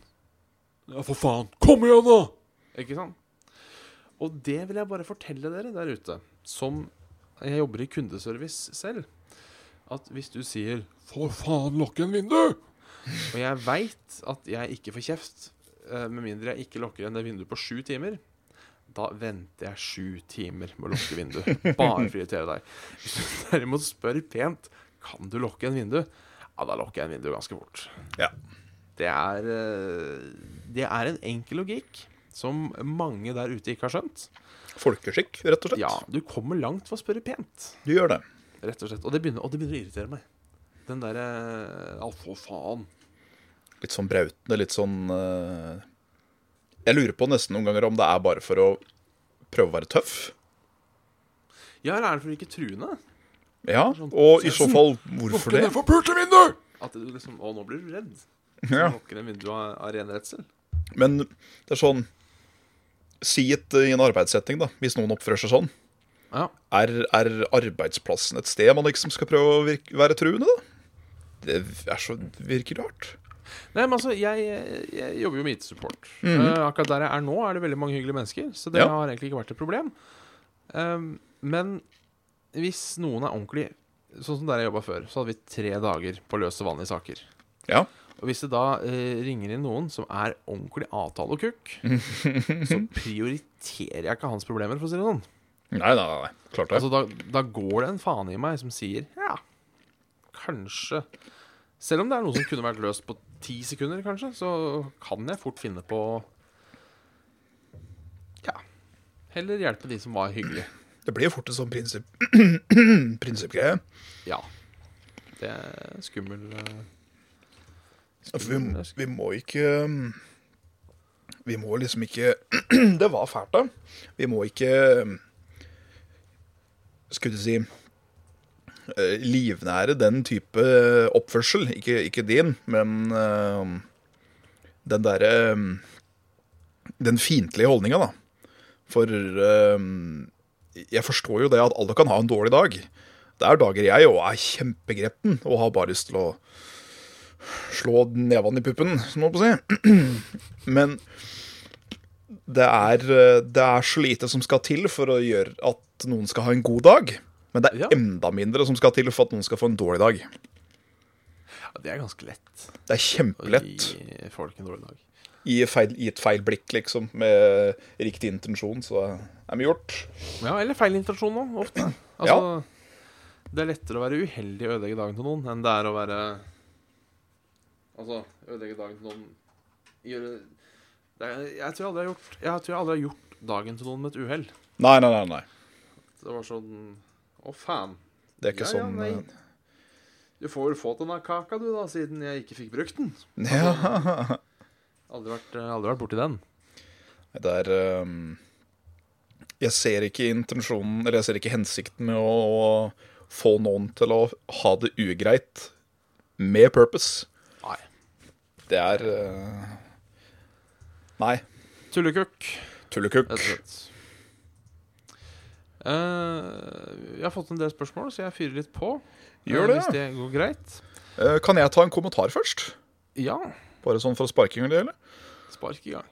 Ja, for faen! Kom igjen, da! Ikke sant? Og det vil jeg bare fortelle dere der ute, som Jeg jobber i kundeservice selv. At hvis du sier 'For faen, lukk igjen vinduet!' Og jeg veit at jeg ikke får kjeft eh, med mindre jeg ikke lukker igjen det vinduet på sju timer. Da venter jeg sju timer med å lukke vinduet. Bare for å irritere deg. Hvis du derimot spør pent 'Kan du lukke igjen vinduet?' Ja, da lukker jeg igjen vinduet ganske fort. Ja. Det er, eh, det er en enkel logikk som mange der ute ikke har skjønt. Folkeskikk, rett og slett. Ja, du kommer langt ved å spørre pent, Du gjør det. rett og slett. Og det begynner, og det begynner å irritere meg. Den derre Ja, for faen. Litt sånn brautende, litt sånn uh... Jeg lurer på nesten noen ganger om det er bare for å prøve å være tøff. Ja, eller er det for å ikke truende? Ja, Sånn, og i så fall, hvorfor det? forpulte vinduet! At du liksom Å, nå blir du redd. Ja. Lukker en av, av ren redsel. Men det er sånn Si et i en arbeidssetting, da, hvis noen oppfører seg sånn. Ja. Er, er arbeidsplassen et sted man liksom skal prøve å virke, være truende, da? Det er så, virker rart. Nei, men altså, jeg, jeg jobber jo med IT-support. Eh, akkurat der jeg er nå, er det veldig mange hyggelige mennesker, så det Ja. har egentlig ikke vært et problem. Um, men hvis noen er ordentlig Sånn som der jeg jobba før, så hadde vi tre dager på løse vanlige saker. Ja. Og hvis det da eh, ringer inn noen som er ordentlig avtale og kukk, så prioriterer jeg ikke hans problemer, for å si det sånn. Nei, nei, nei. Klart det. Altså, da, da går det en faen i meg som sier ja, kanskje Selv om det er noe som kunne vært løst på ti sekunder, kanskje, så kan jeg fort finne på Ja. Heller hjelpe de som var hyggelige. Det blir jo fort en sånn prinsipp prinsippgreie. Ja. Det er skummel eh, vi, vi må ikke um, Vi må liksom ikke Det var fælt, da. Vi må ikke um, Skulle du si eh, Livnære den type oppførsel. Ikke, ikke din, men um, den derre Den fiendtlige holdninga, da. For jeg forstår jo det at alle kan ha en dårlig dag. Det er dager jeg òg er kjempegretten og har bare lyst til å slå nevene i puppen, som man må si. Men det er, det er så lite som skal til for å gjøre at noen skal ha en god dag. Men det er Ja. enda mindre som skal til for at noen skal få en dårlig dag. Ja, det er ganske lett Det er å kjempelett gi folk en dårlig dag. i, feil, i et feil blikk, liksom, med riktig intensjon, så er vi gjort. Ja, eller feil intensjon òg, ofte. Altså, Det er lettere å være uheldig og ødelegge dagen til noen enn det er å være Altså, ødelegge dagen til noen Gjøre det Jeg tror jeg aldri har gjort Jeg tror jeg aldri har gjort dagen til noen med et uhell. Nei, nei, nei. nei. Det var sånn Å, faen. Det er ikke Ja, ja, sånn nei. eh, Du får vel få denne kaka, du, da, siden jeg ikke fikk brukt den. Ja. Aldri vært, eh, aldri vært borti den. Det er um, Jeg ser ikke intensjonen Eller jeg ser ikke hensikten med å, å få noen til å ha det ugreit med purpose. Det er eh, Nei. Tullekukk, Tullekukk. Eh, jeg har fått en del spørsmål, så jeg fyrer litt på. eh, Gjør det, Hvis det går greit. Uh, Kan jeg ta en kommentar først? Ja. Bare sånn for å sparke i gang, det hele? Spark i gang.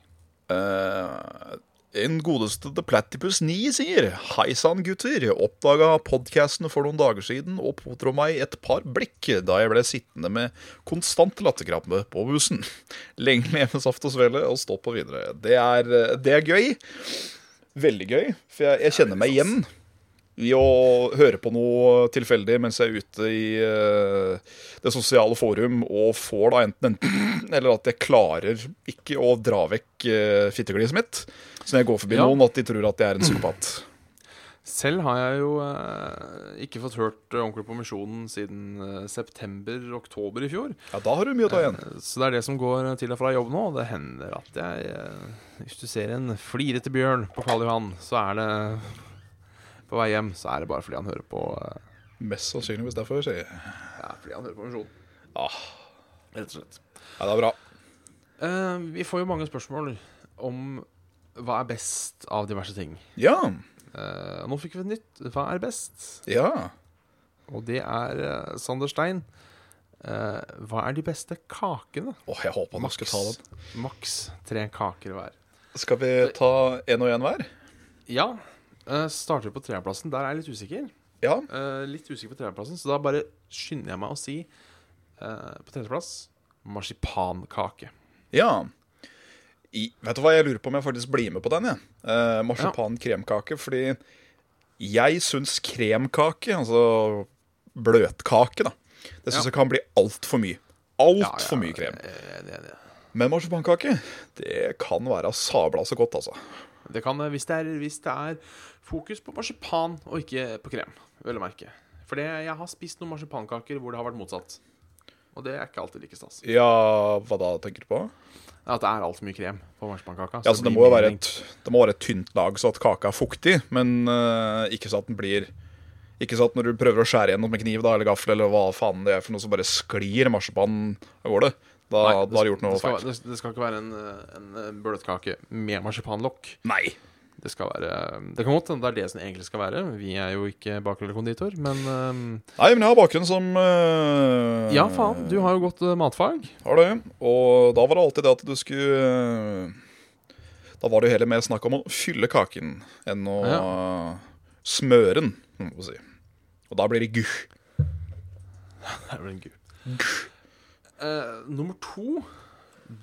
Eh, En godeste The Platypus 9 sier Hei sann, gutter. Oppdaga podkasten for noen dager siden og pådro meg et par blikk da jeg ble sittende med konstant latterkrampe på bussen. Lenge med saft og svele og stå på videre. Det er, det er gøy. Veldig gøy, for jeg, jeg kjenner meg igjen i å høre på noe tilfeldig mens jeg er ute i eh, det sosiale forum og får da enten en eller at jeg klarer ikke å dra vekk uh, mitt. Så når jeg går forbi Ja. noen, at de tror at jeg er en psykopat. Selv har jeg jo eh, ikke fått hørt ordentlig på Misjonen siden september-oktober i fjor. Ja, da har du mye å ta igjen. Så det er det som går til og fra jobb nå. Det hender at jeg Hvis du ser en flirete bjørn på Karl Johan, så er det På vei hjem så er det bare fordi han hører på eh, Mest sannsynligvis derfor, sier jeg. Ja, fordi han hører på Misjon. Ah, Rett og slett. ja, det er bra. Eh, vi får jo mange spørsmål om hva er best av diverse ting. Ja. Eh, nå fikk vi et nytt. Hva er best? Ja. Og det er eh, Sander Stein. Eh, hva er de beste kakene? Åh, jeg håper han skal ta den. Maks tre kaker hver. Skal vi ta én og én hver? Ja. Eh, starter på tredjeplassen. Der er jeg litt usikker. Ja. Uh, litt usikker på tredjeplassen, så da bare skynder jeg meg å si uh, på tredjeplass marsipankake. Ja. I, vet du hva, jeg lurer på om jeg faktisk blir med på den, jeg. Uh, Marsipankremkake. Fordi jeg syns kremkake, altså bløtkake, da, det syns Ja. jeg kan bli altfor mye. Altfor mye krem. jeg er enig, jeg er enig. Men marsipankake, det kan være sabla så godt, altså. Det kan det hvis det er, hvis det er fokus på marsipan og ikke på krem, vel å merke. For jeg har spist noen marsipankaker hvor det har vært motsatt. Og det er ikke alltid like stas. Ja, hva da tenker du på? At det er altfor mye krem på marsipankaka. Ja, så altså, det, må jo være et, det må være et tynt lag så at kaka er fuktig, men uh, ikke så at den blir Ikke så at når du prøver å skjære gjennom med kniv da, eller gaffel, eller hva faen det er for noe, så bare sklir marsipanen av gårde. Da, Nei, da har du gjort noe det feil. det, det skal ikke være en, eh, en bløtkake med marsipanlokk. Nei. Det skal være Det kan godt hende det er det som egentlig skal være. Vi er jo ikke baker eller konditor, men ehm, Nei, men jeg har bakgrunn som uh, Ja, faen. Du har jo gått uh, matfag. Har du. Og da var det alltid det at du skulle uh, Da var det jo heller mer snakk om å fylle kaken enn å smøre den, må man si. Og da blir det guh. Det blir en gud. Eh, nummer to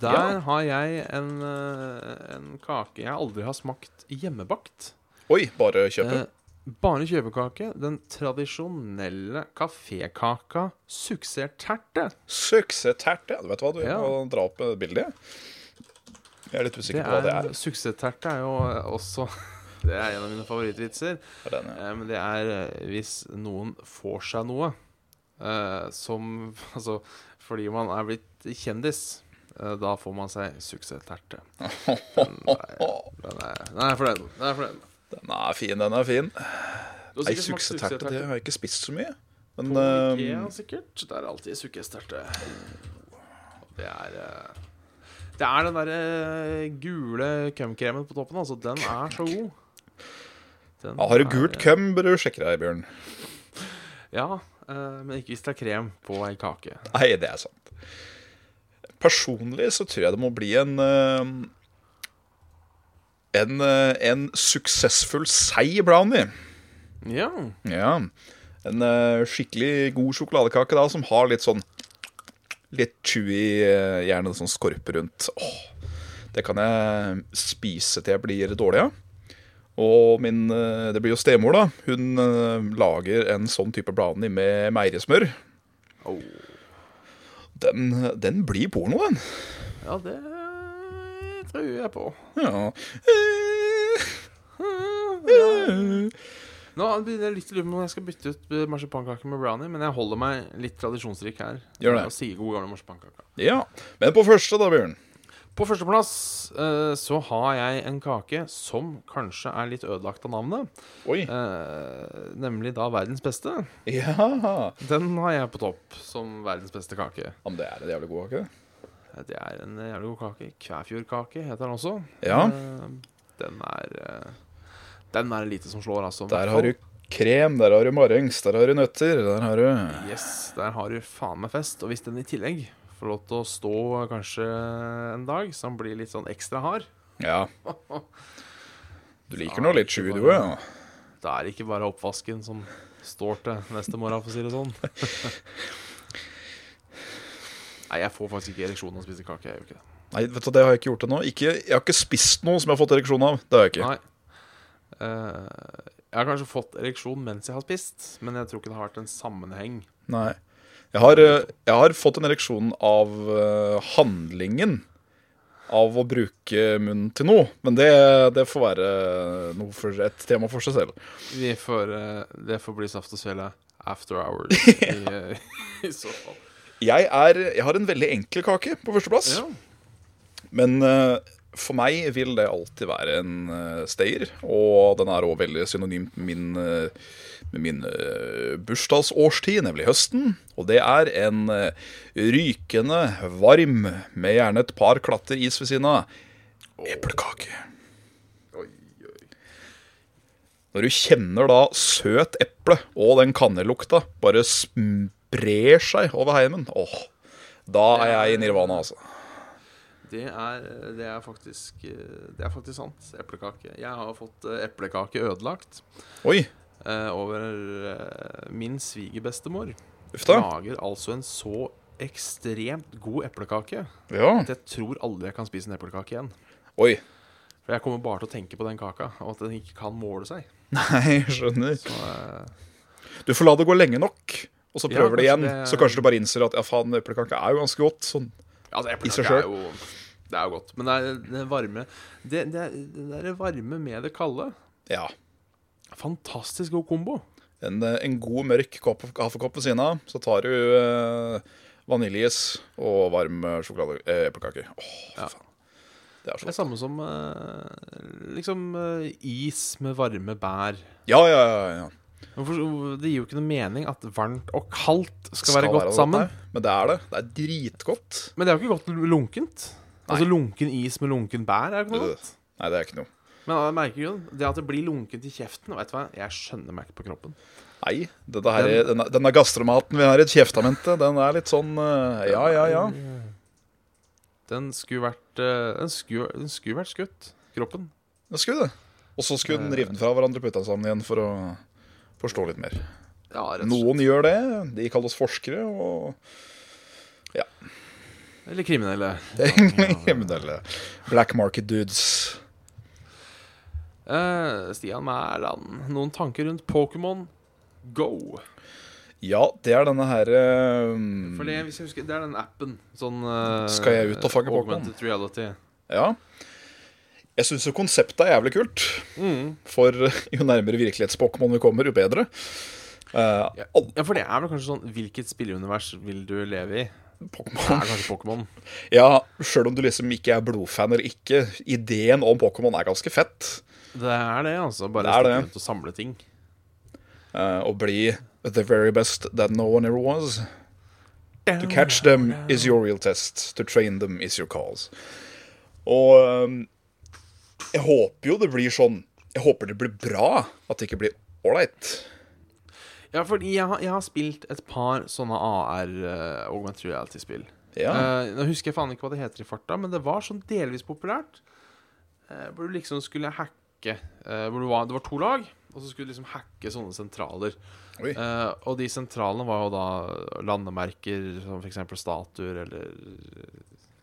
Der Ja. har jeg en, uh, en kake jeg aldri har smakt hjemmebakt. Oi, bare kjøpe. Uh, bare kjøpekake. Den tradisjonelle kafékaka suksessterte. Suksessterte. Du vet hva, du Ja. må dra opp et bilde. Jeg er litt usikker usikker på hva det er, er. suksessterte er jo også Det er en av mine favorittvitser. Er den, ja. Men det er hvis noen får seg noe som Altså fordi man er blitt kjendis, eh, da får man seg suksessterte. Den er, den er, den er. Den er. Den er fin, den er fin. Smakt suksessterte det har jeg ikke spist så mye. Men På eh, Ikea, sikkert. Det er alltid suksessterte. Det er eh, Det er den derre gule kumkremen på toppen. Altså, den er så god. Den ja, har du er, gult eh, køm, bør du sjekke deg, Bjørn. Ja, eh, men ikke hvis det er krem på ei kake. Nei, det er sant. Personlig så tror jeg det må bli en eh, En, eh, en suksessfull seig brownie. Ja. Ja. En eh, skikkelig god sjokoladekake da, som har litt sånn Litt chewy, eh, gjerne sånn skorpe rundt. Åh, det kan jeg spise til jeg blir dårlig av. Og min eh, Det blir jo stemor, da. Hun eh, lager en sånn type brownie med meierismør. Oh. Den, den blir porno, den. Ja, det tror jeg på. Ja. Nå begynner jeg litt å lure på om jeg skal bytte ut marsipankake med brownie, men jeg holder meg litt tradisjonsrik her. Gjør det. Og sier god gamle marsipankake. ja. Men på første, da, Bjørn. På førsteplass uh, så har jeg en kake som kanskje er litt ødelagt av navnet. Oi. Uh, nemlig da verdens beste. Ja. Den har jeg på topp som verdens beste kake. Ja, Men det er en jævlig god kake. Det er en jævlig god kake. Kvæfjordkake heter den også. Ja. Uh, den er eh, Den er lite som slår, altså. Der har du krem, der har du marengs, der har du nøtter, der har du Yes, der har du faen meg fest. Og hvis den i tillegg får lov til å stå kanskje en dag, så han blir litt sånn ekstra hard, Ja. Du liker nå litt sju, du òg? Ja. Det er ikke bare oppvasken som står til neste morgen, for å si det sånn. Nei, jeg får faktisk ikke ereksjon av å spise kake. Jeg gjør ikke det. Nei, vet du, det har jeg ikke gjort ennå. Jeg har ikke spist noe som jeg har fått ereksjon av. Det har jeg ikke. Nei. Uh, jeg har kanskje fått ereksjon mens jeg har spist, men jeg tror ikke det har vært en sammenheng. Nei. Jeg har, eh, jeg har fått en ereksjon av eh, handlingen av å bruke munnen til noe. Men det, det får være noe for, et tema for seg selv. Vi får, eh, det får bli saft og svele after hours i, eh, i så fall. Jeg, er, jeg har en veldig enkel kake på førsteplass. Ja. Men eh, for meg vil det alltid være en uh, stayer. Og den er òg veldig synonymt med min, eh, med min eh, bursdagsårstid, nemlig høsten. Og det er en eh, rykende varm, med gjerne et par klatter is ved siden av, eplekake. Når du kjenner da søt eple og den kanellukta bare sprer seg over heimen, åh, da er jeg i nirvana, altså. Det er, det er faktisk Det er faktisk sant. Eplekake. Jeg har fått eh, eplekake ødelagt Oi, eh, over eh, min svigerbestemor. Lager altså en så ekstremt god eplekake Ja, at jeg tror aldri jeg kan spise en eplekake igjen. oi. For jeg kommer bare til å tenke på den kaka, og at den ikke kan måle seg. Nei, jeg skjønner. Så, eh, Du får la det gå lenge nok, og så Ja, prøver du kanskje igjen. det- Så kanskje du bare innser at ja, faen, eplekake er jo ganske godt. Sånn. altså, I seg jo Det er jo godt. Men det er det varme Det, det, er, det varme med det kalde Ja. Fantastisk god kombo. En, eh, en god, mørk kopp, kaffekopp ved siden av. Så tar du eh, vaniljeis og varm eh, sjokolade, eh, eplekake. Åh, fy Ja. faen. Det er Det er samme som eh, liksom eh, is med varme bær. Ja, ja, ja. ja. Det gir jo ikke noe mening at varmt og kaldt skal, Skal være godt sånn, sammen. nei. Men det er det. Det er dritgodt. Men det er jo ikke godt lunkent. Altså Lunken is med lunken bær er jo ikke noe Øh. godt. Nei, det er ikke noe. Men merker jo det at det blir lunkent i kjeften. Vet du hva? Jeg skjønner meg ikke på kroppen. Nei, dette her, den, denne, denne gastromaten vi har i kjeftamentet, den er litt sånn eh, Ja, ja, ja. Den skulle vært eh, Den skulle, den skulle vært skutt. Kroppen. Den skulle det. Og så skulle den rive den fra hverandre og putte den sammen igjen for å forstå litt mer. Ja. Noen gjør det. De kalles forskere, og Eller kriminelle. kriminelle. Black market dudes. Uh, Stian Mæland, noen tanker rundt Pokémon Go? Ja, det er denne her um, For det, hvis jeg husker, det er den appen. Sånn uh, Skal jeg ut og fange Pokémon? Ja. Jeg syns jo konseptet er jævlig kult. Mm. For jo nærmere virkelighets-Pokémon vi kommer, jo bedre. Uh, Ja. Ja, for det er vel kanskje sånn Hvilket spilleunivers vil du leve i? Det er kanskje Pokémon. Ja, sjøl om du liksom ikke er blodfan eller ikke, ideen om Pokémon er ganske fett. Det er det, altså. Bare Det er det. å samle ting. Uh, og bli the very best that no one ever was. To catch them is your real test. To train them is your cause. Og um, jeg håper jo det blir sånn Jeg håper det blir bra. At det ikke blir ålreit. Ja, fordi jeg har, jeg har spilt et par sånne AR, uh, augmented reality-spill. Ja. Uh, nå husker jeg faen ikke hva det heter i farta, men det var sånn delvis populært. Uh, hvor du liksom skulle hacke eh, hvor du var, Det var to lag, og så skulle du liksom hacke sånne sentraler. Eh, og de sentralene var jo da landemerker som f.eks. statuer eller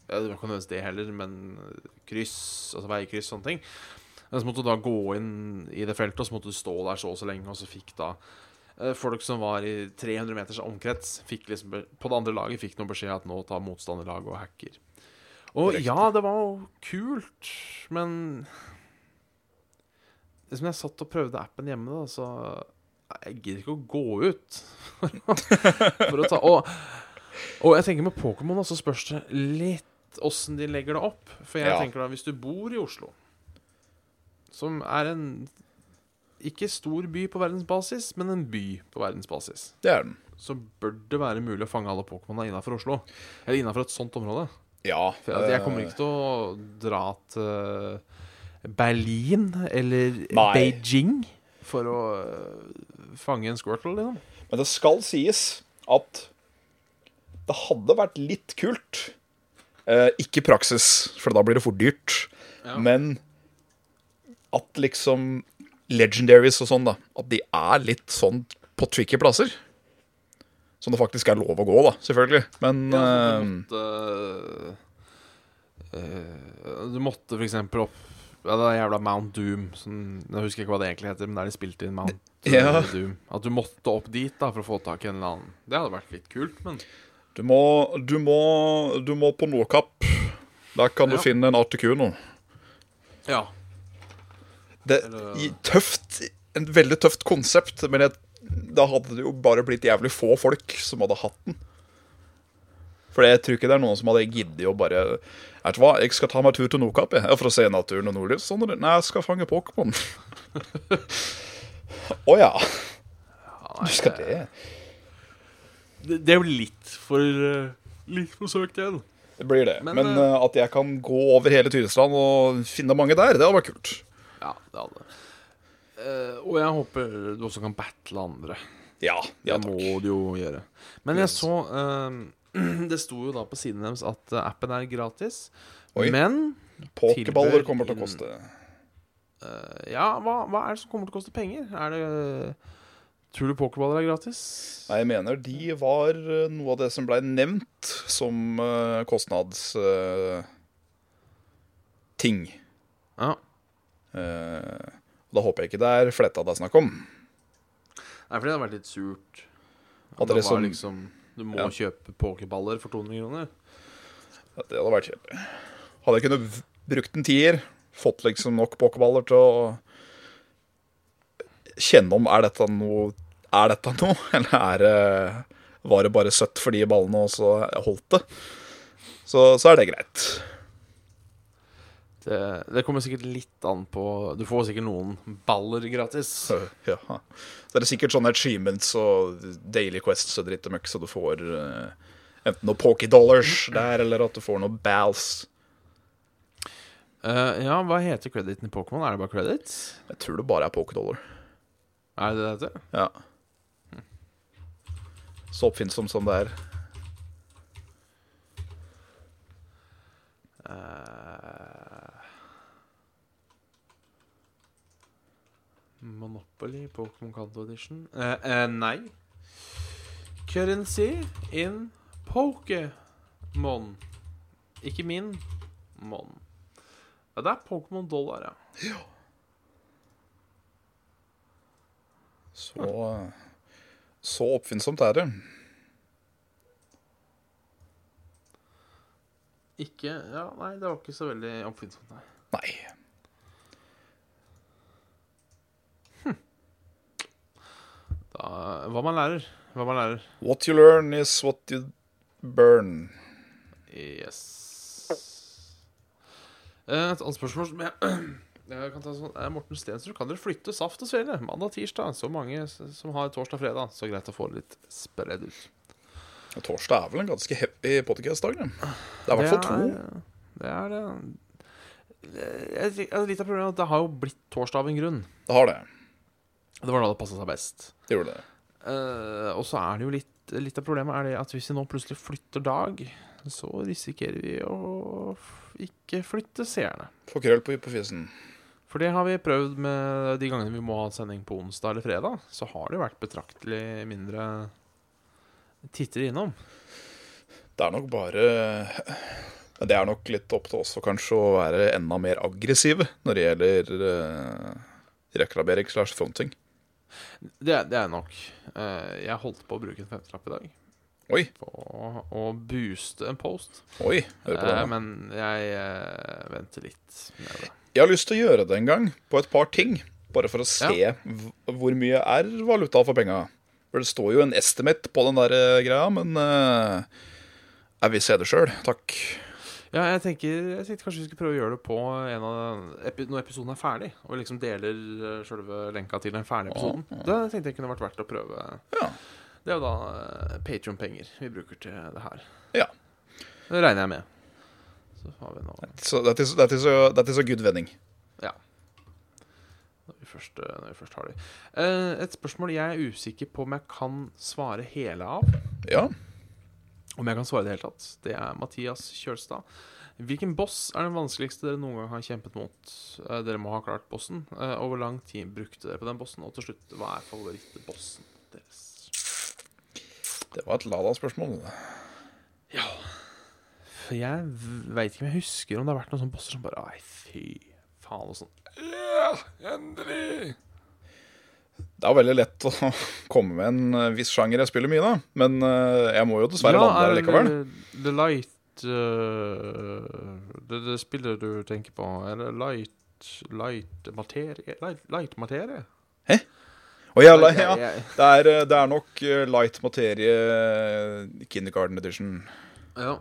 ja, Det var ikke nødvendigvis det heller, men kryss, altså veikryss, sånne ting. Men så måtte du da gå inn i det feltet, og så måtte du stå der så og så lenge, og så fikk da eh, folk som var i 300 meters omkrets, liksom på det andre laget fikk noen beskjed at nå tar motstanderlaget og hacker. Og Direkt. ja, det var jo kult, men det som jeg satt og prøvde appen hjemme, da, så Jeg gidder ikke å gå ut for å ta Og, og jeg tenker med Pokémon, så spørs det litt åssen de legger det opp. For jeg Ja. tenker da, hvis du bor i Oslo, som er en ikke stor by på verdensbasis, men en by på verdensbasis, Det er den. så bør det være mulig å fange alle Pokémonene innafor Oslo. Eller innafor et sånt område. Ja. For jeg kommer eh, ikke til å dra til Berlin eller Nei. Beijing for å øh, fange en squirtle, liksom. Men det skal sies at det hadde vært litt kult. Eh, ikke praksis, for da blir det for dyrt. Ja. Men at liksom legendaries og sånn, da, at de er litt sånn på tricky plasser. Som det faktisk er lov å gå, da, selvfølgelig. Men Ja, eh, du måtte eh, Du måtte for eksempel opp ja, Det er jævla Mount Doom. Sånn, jeg husker ikke hva det egentlig heter, men der de spilte inn Mount eh, Ja. Doom. At du måtte opp dit da for å få tak i en eller annen. Det hadde vært litt kult, men du, må, du, må, du må på Nordkapp. Der kan du Ja. finne en Articuno. ja. Det i- tøft En veldig tøft konsept, men jeg, da hadde det jo bare blitt jævlig få folk som hadde hatt den. For jeg tror ikke det er noen som hadde giddet å bare Vet du hva, jeg skal ta meg tur til Nordkapp jeg, for å se naturen og nordlys. Sånn er. Nei, jeg skal fange Pokémon. Å ja. Du skal det? Det, det jo litt for eh, Litt for søkt igjen. Det blir det. Men, Men, eh, at jeg kan gå over hele Tyresland og finne mange der, det hadde vært kult. Ja, det hadde Eh, Og jeg håper du også kan battle andre. Ja, ja takk. Det må du jo gjøre. Men jeg så eh, Det sto jo da på siden deres at eh, appen er gratis. Oi. Men Pokerballer kommer til å koste. eh, Ja, hva, hva er det som kommer til å koste penger? Er det Tror du pokerballer er gratis? Nei, jeg mener de var eh, noe av det som blei nevnt som kostnads... eh. Ja. Eh, da håper jeg ikke det er fletta det er snakk om. Nei, for det hadde vært litt surt. At det det var som- liksom Du må Ja. kjøpe pokerballer for 200 kroner. Ja, Det hadde vært kjedelig. Hadde jeg kunnet brukt en tier, fått liksom nok pokerballer til å kjenne om er dette noe Er dette noe, eller er det var det bare søtt for de ballene, og så holdt det? Så, så er det greit. Det, det kommer sikkert litt an på Du får sikkert noen baller gratis. Ja. Så er sikkert sånne achievements og daily quests og dritt og møkk, så du får uh, enten noen poké dollars der, eller at du får noen balls. Uh, ja, hva heter crediten i Pokémon? Er det bare credits? Jeg tror det bare er poké dollar. Er det det det heter? Ja. Så oppfinnsomt som det er. Eh, Monopoly, Pokémon Kanto Edition Eh, eh, Nei. Currency in Pokémon. Ikke min. Mon. Ja, det er Pokémon dollar, ja. Så, så oppfinnsomt er det. Ikke Ja, nei, det var ikke så veldig oppfinnsomt, nei. Nei. Da, hva man lærer. Hva man lærer. What you learn is what you burn. Yes. Eh, Et annet spørsmål som jeg, jeg kan ta sånn er Morten Stensrud, kan dere flytte Saft og Svele mandag-tirsdag? Så mange som har torsdag-fredag. Så greit å få det litt spredd ut. Torsdag er vel en ganske happy podcast-dag. det. Det er i hvert fall to. Det er det. Et lite litt av problemet er at det har jo blitt torsdag av en grunn. Det har det. Det var da det passa seg best. Det gjorde det. Uh, og så er det jo litt Litt av problemet er det at hvis vi nå plutselig flytter dag, så risikerer vi å ikke flytte seerne. Få krøll på hypofisen. For det har vi prøvd med de gangene vi må ha sending på onsdag eller fredag. Så har det vært betraktelig mindre tittere innom. Det er nok bare Det er nok litt opp til oss å kanskje å være enda mer aggressive når det gjelder uh, reklamering slash fronting. Det, det er nok. Eh, jeg holdt på å bruke en femtelapp i dag Oi, på å booste en post. oi, hør på det. Eh, men jeg eh, venter litt med det. Jeg har lyst til å gjøre det en gang, på et par ting. Bare for å se ja. hvor mye er valuta for penga. For det står jo en estimate på den der greia, men jeg vil se det sjøl, takk. Ja, jeg tenker, jeg tenkte kanskje vi skulle prøve å gjøre det på en av epi når episoden er ferdig. Og liksom deler uh, sjølve lenka til den ferdige episoden. Det tenkte jeg kunne vært verdt å prøve. Ja. Det er jo da uh, Patrion-penger vi bruker til det her. Ja. Det regner jeg med. Så har vi nå Så that is, that is, a, that is a good vending. Ja. Når vi først, eh, når vi først har det. Eh, et spørsmål jeg er usikker på om jeg kan svare hele av. Ja. Om jeg kan svare i det hele tatt. Det er Mathias Kjølstad. Hvilken boss er den vanskeligste dere noen gang har kjempet mot? Eh, dere må ha klart bossen. Eh, og hvor lang tid brukte dere på den bossen? Og til slutt, hva er favorittbossen deres? Det var et Lada-spørsmål. Ja For jeg veit ikke om jeg husker om det har vært noen sånne bosser som bare Ai, fy faen, og sånn Ja, endelig! Det er jo veldig lett å komme med en eh, viss sjanger jeg spiller mye, da. Men eh, jeg må jo dessverre lande er der likevel. det The Light uh, det, det spillet du tenker på, er det Light Light materie? Light, light materie? Ja, la- ja, jeg- det, er, det er nok light materie kindergarten edition. Ja,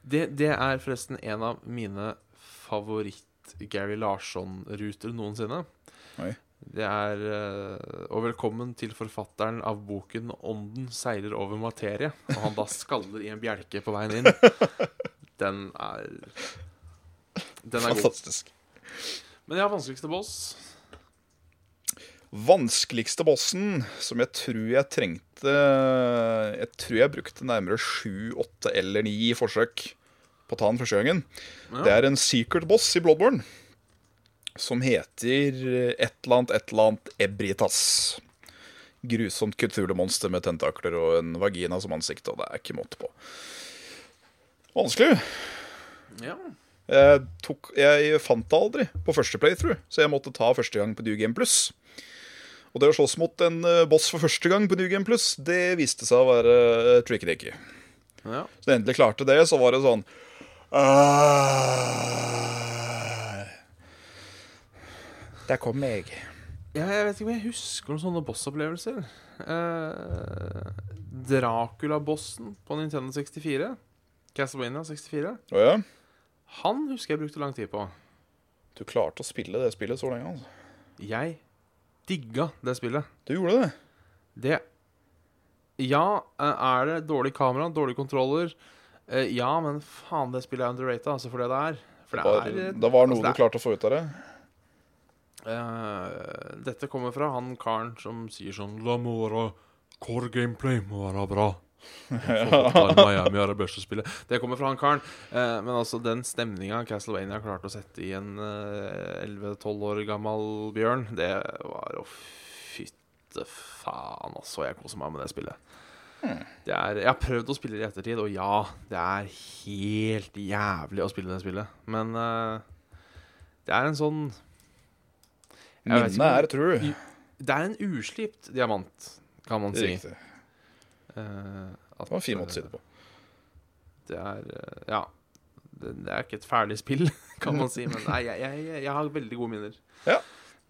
det, det er forresten en av mine favoritt-Gary Larsson-ruter noensinne. Oi. Det er eh, Og velkommen til forfatteren av boken 'Ånden seiler over materie'. Og han da skaller i en bjelke på veien inn. Den er Den er god. Fantastisk. Men jeg har vanskeligste boss. Vanskeligste bossen, som jeg tror jeg trengte Jeg tror jeg brukte nærmere sju, åtte eller ni forsøk på å ta den første gangen. Ja. Det er en secret boss i Bloodborne. Som heter et eller annet, et eller annet Ebritas. Grusomt kulturmonster med tentakler og en vagina som ansikt, og det er ikke måte på. Vanskelig. Ja. Jeg, tok, jeg fant det aldri på første playthrough, så jeg måtte ta første gang på New Game Plus. Og det å slåss mot en eh, boss for første gang på New Game Plus, det viste seg å være uh, tricky-dicky. ja. Så da jeg endelig klarte det, så var det sånn «Ah, Der kom jeg. Ja, jeg vet ikke om jeg husker noen sånne bossopplevelser. Eh, Dracula-bossen på Nintendo 64. Castlevania 64. Å ja? Han husker jeg brukte lang tid på. Du klarte å spille det spillet så lenge, altså. Jeg digga det spillet. Du gjorde det. Det Ja, eh, er det dårlig kamera, dårlige kontroller? Eh, Ja, men faen, det spillet er underrated, altså, for det det er. For Det det var, er det var noe altså, du det er- klarte å få ut av det. Eh, dette kommer fra han karen som sier sånn La må være Core gameplay må være bra. Miami er det beste spillet. Det kommer fra han karen. Eh, men altså, den stemninga Castlevania klarte å sette i en eh, 11-12 år gammel bjørn, det var å fytte faen, altså. Jeg koser meg med det spillet. Det er, jeg har prøvd å spille det i ettertid, og ja, det er helt jævlig å spille det spillet. Men det er en sånn Minnet er er true. Det er en uslipt diamant, kan man si. Riktig. Uh, at, Det var en fin måte å si det på. Det er uh, Ja. Det, det er ikke et ferdig spill, kan man si, men nei, jeg, jeg, jeg har veldig gode minner Ja.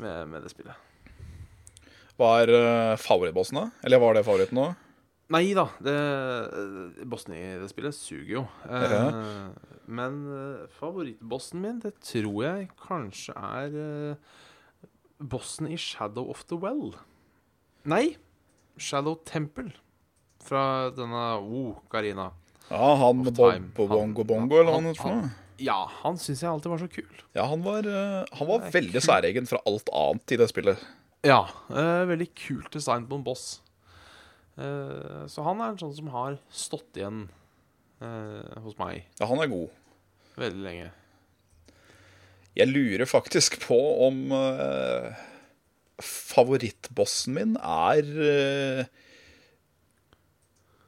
med, med det spillet. Hva er uh, favorittbossen, da? Eller var det favoritten nå? Nei da, det, eh, bossen i det spillet suger jo. Eh, Men eh, favorittbossen min, det tror jeg kanskje er eh, bossen i Shadow of the Well. Nei, Shadow Temple. Fra denne oh, Karina. Ja, han med Bongo-Bongo, eller hva han- heter for noe. Ja, han syns jeg alltid var så kul. Ja, han var, eh, han var veldig kul. særegen fra alt annet i det spillet. Ja, eh, veldig kult design på en boss. Eh, så han er en sånn som har stått igjen eh, hos meg Ja, han er god. veldig lenge. Jeg lurer faktisk på om uh, favorittbossen min er uh,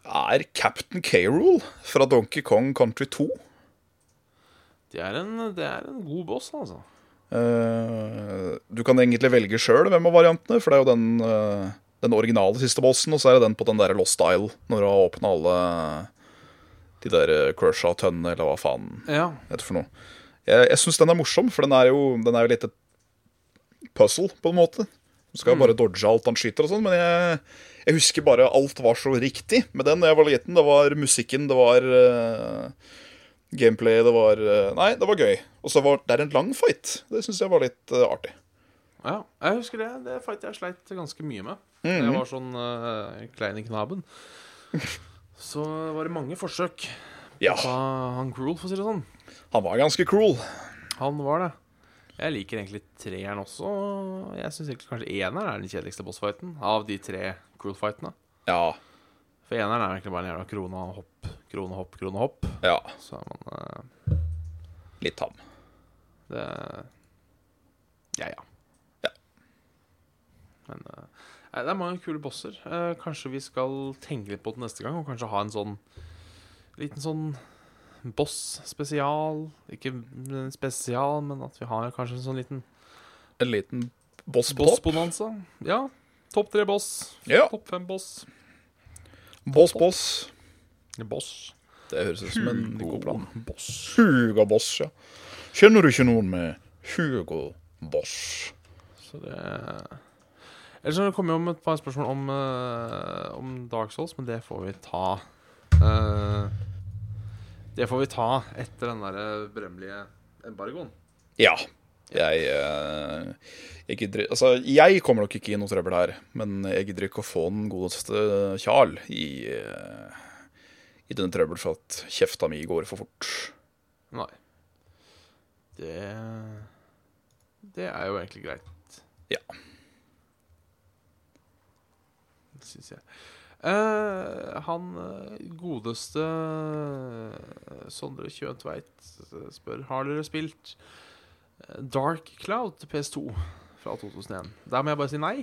Er Captain K-Rule fra Donkey Kong Country 2. Det er en, det er en god boss, altså. Uh, du kan egentlig velge sjøl hvem av variantene, for det er jo den, den originale siste bossen, og så er det den på den der Lost Isle, når du har åpna alle de der Crusha-tønnene, eller hva faen Ja. heter for noe. Jeg, jeg syns den er morsom, for den er jo, den er jo litt et puzzle, på en måte. Du skal jo bare dodge alt han skyter og sånn, men jeg, jeg husker bare alt var så riktig med den da jeg var liten. Det var musikken, det var uh, gameplay, det var uh, Nei, det var gøy. Og så var det er en lang fight. Det syns jeg var litt uh, artig. ja. Jeg husker det. Det fight jeg sleit ganske mye med. Da Jeg var sånn uh, klein i knaben. Så var det mange forsøk Ja, på han Cruel, for å si det sånn. Han var ganske cruel. Han var det. Jeg liker egentlig treeren også. Jeg syns kanskje eneren er den kjedeligste bossfighten av de tre Cruel-fightene. Ja. For eneren er egentlig bare en jævla krone, hopp, krone, hopp, krone, hopp. Ja. Så er man uh... Litt tam. Det Ja, ja. Ja. Men uh... nei, det er mange kule bosser. Uh, kanskje vi skal tenke litt på det neste gang, og kanskje ha en sånn liten sånn boss-spesial. Ikke spesial, men at vi har kanskje en sånn liten En liten boss boss-bonanza. Ja. Topp tre boss. Ja. Topp fem boss. Boss, boss. Boss. Det høres ut som en god plan. Boss. Hugo Boss, ja. Kjenner du ikke noen med Hugo Boss? Så det Ellers har kommer jo om et par spørsmål om, uh, om Dark Souls, men det får vi ta eh, Det får vi ta etter den der berømmelige embargoen. Ja. Jeg eh, jeg, gidder, altså, jeg kommer nok ikke i noe trøbbel her, men jeg gidder ikke å få den godeste Kjarl i, eh, i denne trøbbel for at kjefta mi går for fort. Nei. Det Det er jo egentlig greit. Ja. Det syns jeg. Eh, han eh, godeste eh, Sondre Kjøntveit eh, spør Har dere spilt Dark Cloud til PS2 fra 2001. Der må jeg bare si nei.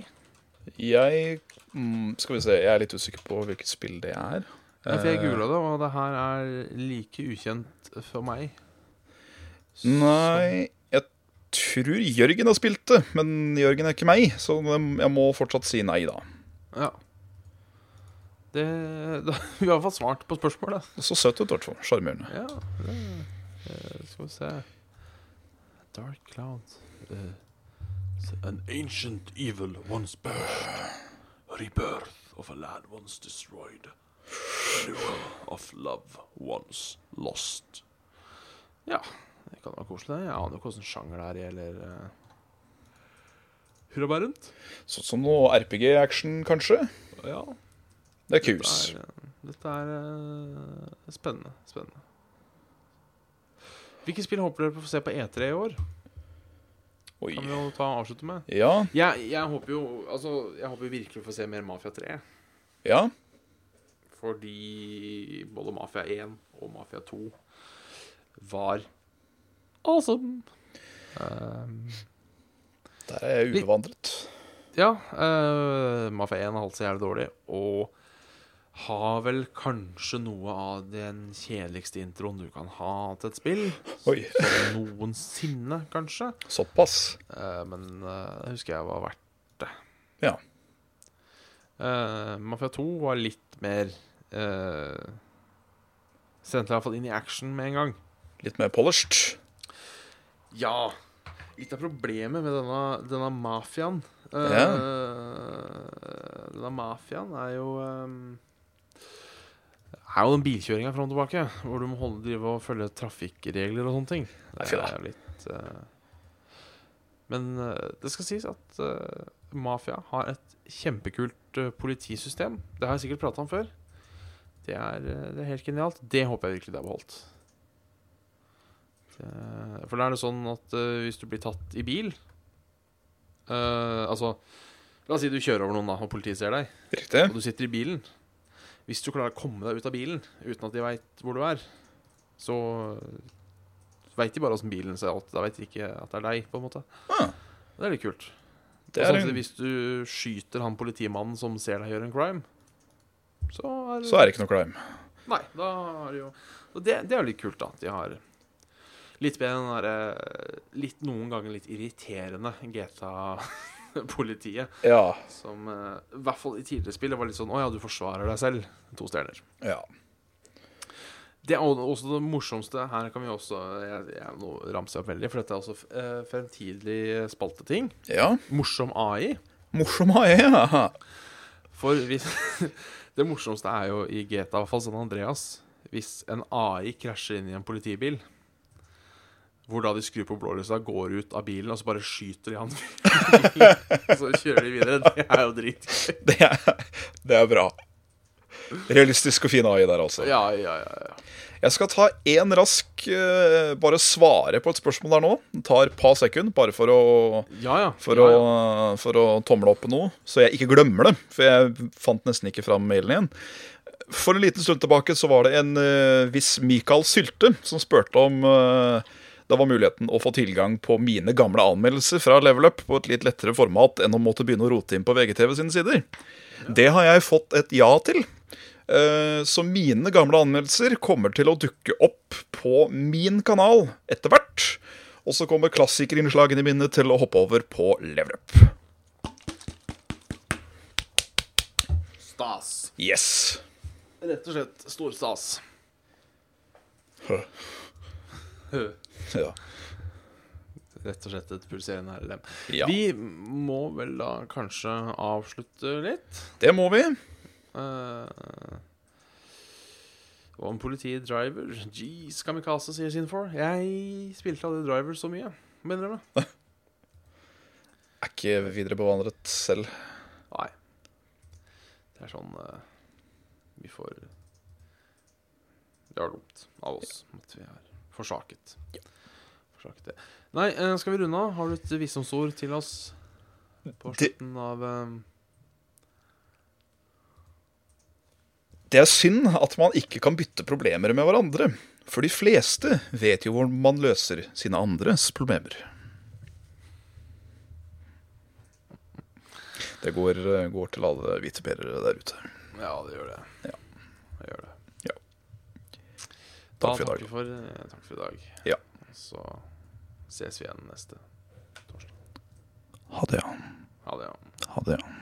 Jeg mm, Skal vi se, jeg er litt usikker på hvilket spill det er. Ja, for jeg googla det, og det her er like ukjent for meg. Nei, jeg tror Jørgen har spilt det, men Jørgen er ikke meg, så jeg må fortsatt si nei, da. Ja. Det, da, vi har i hvert fall svart på spørsmålet. Så søt ut, i hvert fall. Sjarmerende. Ja, det, eh, skal vi se Dark Cloud uh, An ancient evil once burst. Rebirth of a land once destroyed Renewal of love once lost Ja, det kan være koselig Jeg aner jo hvilken sjanger det er i Eller uh, Hurra meg rundt Sånn som noe RPG-action, kanskje? Ja, Det er dette er, eh, dette er uh, spennende Spennende Hvilke spill håper dere på å få se på E3 i år? Oi. Kan vi jo ta avslutte med Ja, Jeg, jeg håper jo Altså, jeg håper virkelig å få se mer Mafia 3. ja. Fordi både Mafia 1 og Mafia 2 var awesome. Um, Der er jeg ubevandret. ja, Uh, Mafia 1 har holdt seg jævlig dårlig, og har vel kanskje noe av den kjedeligste introen du kan ha til et spill. Oi, Som noensinne, kanskje. såpass. Uh, men eh, det husker jeg var verdt det. Ja. Uh, Mafia 2 var litt mer uh, Sendte iallfall inn i action med en gang. Litt mer polished. Ja. Litt av problemet med denne, denne mafiaen uh, yeah. Denne mafiaen er jo um, Er jo den bilkjøringa fram og tilbake, hvor du må holde, drive og følge trafikkregler og sånne ting. Det er litt uh... Men uh, det skal sies at uh, Mafia har et kjempekult politisystem. Det har jeg sikkert prata om før. Det er, det er helt genialt. Det håper jeg virkelig det er beholdt. Det, for da er det sånn at hvis du blir tatt i bil Altså, la oss si du kjører over noen, da, og politiet ser deg, Riktig. og du sitter i bilen. Hvis du klarer å komme deg ut av bilen uten at de veit hvor du er, så veit de bare åssen bilen ser ut. Da veit de ikke at det er deg, på en måte. Ah. Det er litt kult. Er, hvis du skyter han politimannen som ser deg gjøre en crime, så er, så er det ikke noe crime. Nei, da er det jo Og det, det er jo litt kult, da. at De har litt bedre den derre Litt noen ganger litt irriterende GTA-politiet. Ja. Som eh, i hvert fall i tidligere spill var litt sånn Å ja, du forsvarer deg selv. To stjerner. ja. Det er også det morsomste. Her kan vi også Jeg, jeg nå ramser opp veldig, for dette er også eh, fremtidig spalteting. Ja. Morsom AI. Morsom AI, ja. For hvis, det morsomste er jo i GTA, i hvert fall San Andreas, hvis en AI krasjer inn i en politibil, hvor da de skrur på blålysa, går ut av bilen, og så bare skyter de han Og så kjører de videre. Det er jo dritgøy. Det er, det er bra. Realistisk og fin AI der, altså. Ja, ja, ja, ja. Jeg skal ta én rask eh, Bare svare på et spørsmål der nå. Det tar et par sekunder, bare for å, ja, ja. for, ja, å, for å tomle opp noe, så jeg ikke glemmer det. For jeg fant nesten ikke fram mailen igjen. For en liten stund tilbake så var det en uh, viss Mikael Sylte som spurte om eh, Da var muligheten å få tilgang på mine gamle anmeldelser fra Level Up på et litt lettere format enn å måtte begynne å rote inn på VGTV sine sider. Det har jeg fått et ja til. Eh, Så mine gamle anmeldelser kommer til å dukke opp på min kanal etter hvert. Og så kommer klassikerinnslagene mine til å hoppe over på Level Up. Stas. Yes. Rett og slett stor stas. Ja. Rett og slett et pulserende herrelem. Ja. Vi må vel da kanskje avslutte litt. Det må vi. Uh, og om politiet driver Jeez, Kamikaze, sier sin for. Jeg spilte aldri driver så mye, må innrømme. Er ikke videre bevandret selv. Nei. Det er sånn uh, Vi får Det var dumt av oss at vi har forsaket. Forsaket det. Nei, eh, skal vi runde av? Har du et visdomsord til oss på Det- slutten av eh, Det er synd at man ikke kan bytte problemer med hverandre. For de fleste vet jo hvordan man løser sine andres problemer. Det går, går til alle hviteperere der ute. Ja, det gjør det. Ja. Det gjør det. Ja. Da Takk for i dag. for, eh, takk for i dag. Ja. Så ses vi igjen neste torsdag. Ha det, ja. Ha det, ja. Ha det, ja.